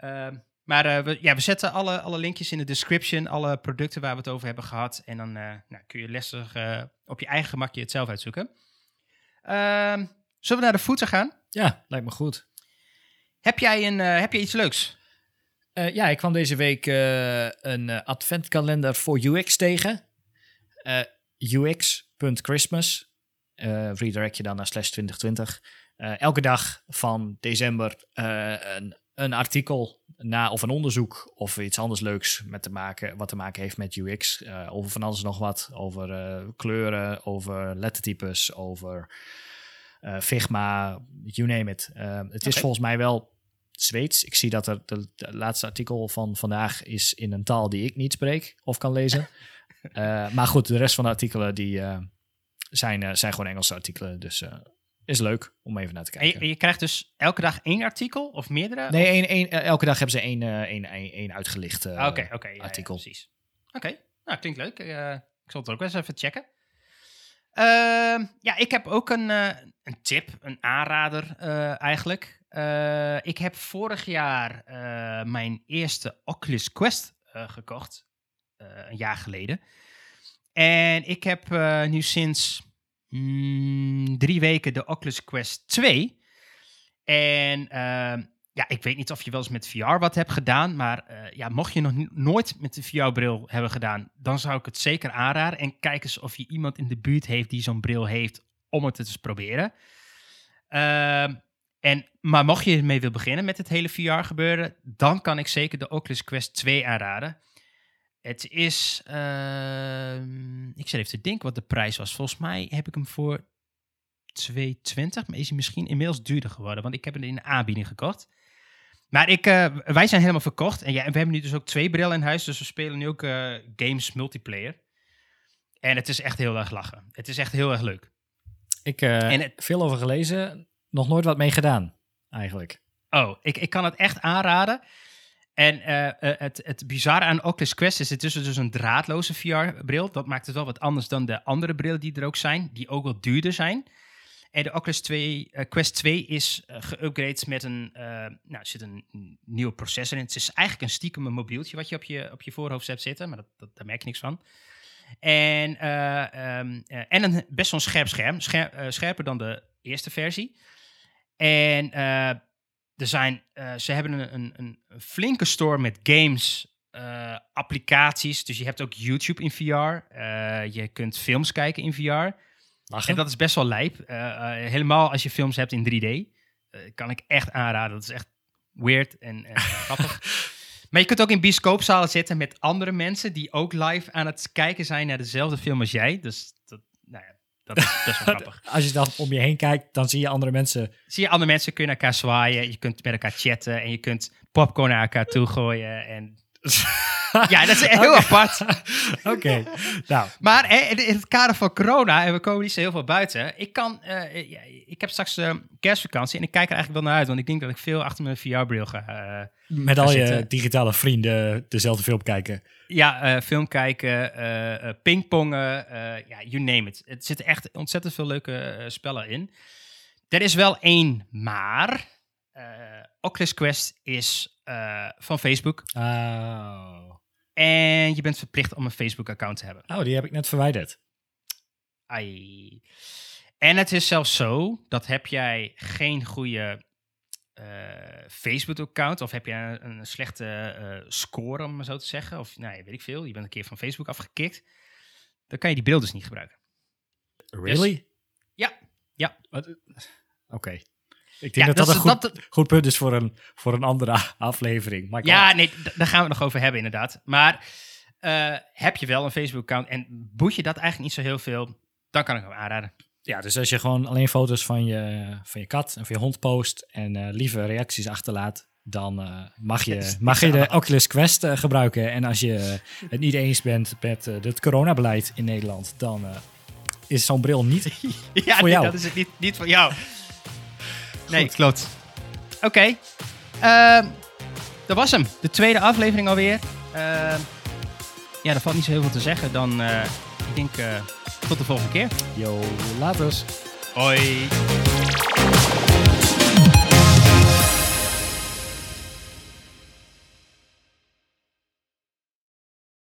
Ehm, maar uh, we, ja, we zetten alle, alle linkjes in de description, alle producten waar we het over hebben gehad. En dan uh, nou, kun je lastig uh, op je eigen gemakje het zelf uitzoeken. Ehm, zullen we naar de voeten gaan? Ja, lijkt me goed. Heb jij, een, heb jij iets leuks? ja, ik kwam deze week een adventkalender voor UX tegen. ux.christmas. redirect je dan naar slash 2020. elke dag van december een een artikel na, of een onderzoek of iets anders leuks met te maken, wat te maken heeft met UX. Uh, eh, over van alles nog wat. Over uh, kleuren, over lettertypes, over uh, Figma, you name it. het is volgens mij wel Zweeds. Ik zie dat er de, de, laatste artikel van vandaag is in een taal die ik niet spreek of kan lezen. maar goed, de rest van de artikelen die zijn, zijn gewoon Engelse artikelen. Dus is leuk om even naar te kijken. En je, krijgt dus elke dag één artikel of meerdere? Nee, Één, één, eh, elke dag hebben ze één, uh, één, één, één uitgelicht uh, artikel. Ja, precies. Oké, nou klinkt leuk. Uh, ik zal het ook wel eens even checken. Ehm, ja, ik heb ook een, een tip, een aanrader eigenlijk. ik heb vorig jaar mijn eerste Oculus Quest gekocht, een jaar geleden. En ik heb nu sinds mm, drie weken de Oculus Quest 2. En uh, ja, ik weet niet of je wel eens met VR wat hebt gedaan, maar uh, ja, mocht je nog nooit met de VR-bril hebben gedaan, dan zou ik het zeker aanraden. En kijk eens of je iemand in de buurt heeft die zo'n bril heeft om het eens te proberen. Uh, en, maar mocht je ermee wil beginnen met het hele VR-gebeuren, dan kan ik zeker de Oculus Quest 2 aanraden. Het is, ehm, ik zit even te denken wat de prijs was. Volgens mij heb ik hem voor 220, maar is hij misschien inmiddels duurder geworden, want ik heb hem in de aanbieding gekocht. Maar ik, eh, wij zijn helemaal verkocht en ja, we hebben nu dus ook twee brillen in huis, dus we spelen nu ook eh, games multiplayer. En het is echt heel erg lachen. Het is echt heel erg leuk. Ik uh, en veel over gelezen, nog nooit wat mee gedaan, eigenlijk. Oh, ik, ik kan het echt aanraden. En het, het bizarre aan Oculus Quest is, het is dus een draadloze VR-bril. Dat maakt het wel wat anders dan de andere brillen die er ook zijn, die ook wat duurder zijn. En de Oculus 2, uh, Quest 2 is uh, met een, nou, er zit een nieuwe processor in. Het is eigenlijk een stiekem een mobieltje wat je op je, op je voorhoofd hebt zitten, maar dat, daar merk je niks van. En, um, en een best wel een scherp scherm, scher, scherper dan de eerste versie. En er zijn, ze hebben een, een, een, flinke store met games, applicaties. Dus je hebt ook YouTube in VR. je kunt films kijken in VR. En dat is best wel lijp. Uh, uh, helemaal als je films hebt in 3D. Uh, eh, kan ik echt aanraden. Dat is echt weird en, en grappig. Maar je kunt ook in bioscoopzalen zitten met andere mensen die ook live aan het kijken zijn naar dezelfde film als jij. Dus dat, nou ja, dat is best wel grappig. Als je dan om je heen kijkt, dan zie je andere mensen. Zie je andere mensen, kun je naar elkaar zwaaien. Je kunt met elkaar chatten en je kunt popcorn naar elkaar toe gooien. En ja, dat is heel apart. Oké. Nou. Maar in het kader van corona, en we komen niet zo heel veel buiten. Ik, kan, uh, ik heb straks uh, kerstvakantie en ik kijk er eigenlijk wel naar uit. Want ik denk dat ik veel achter mijn VR-bril ga. Uh, Met al je digitale vrienden dezelfde film kijken. Ja, film kijken, pingpongen, ja, you name it. Het zitten echt ontzettend veel leuke spellen in. Er is wel één maar. Oculus Quest is van Facebook. Oh. En je bent verplicht om een Facebook-account te hebben. Oh, die heb ik net verwijderd. Ai. En het is zelfs zo dat heb jij geen goede uh, Facebook-account of heb je een, een slechte uh, score, om maar zo te zeggen, of nou, weet ik veel, je bent een keer van Facebook afgekikt, dan kan je die beelden dus niet gebruiken. Really? Dus, ja. Ja. Oké. Ik denk dat dat, een goed, goed, punt is voor een, voor een andere aflevering. Ja, nee, daar gaan we het nog over hebben inderdaad. Maar uh, heb je wel een Facebook-account en boet je dat eigenlijk niet zo heel veel, dan kan ik hem aanraden. Ja, dus als je gewoon alleen foto's van je, van je kat en van je hond post en uh, lieve reacties achterlaat, dan uh, mag je, mag je de Oculus Quest gebruiken. En als je het niet eens bent met het coronabeleid in Nederland, dan is zo'n bril niet ja, voor jou. dat is het niet, niet voor jou. Nee, klopt. Oké. Okay. Uh, dat was hem. De tweede aflevering alweer. Uh, ja, er valt niet zo heel veel te zeggen. Dan, uh, ik denk, tot de volgende keer. Yo, later. Hoi.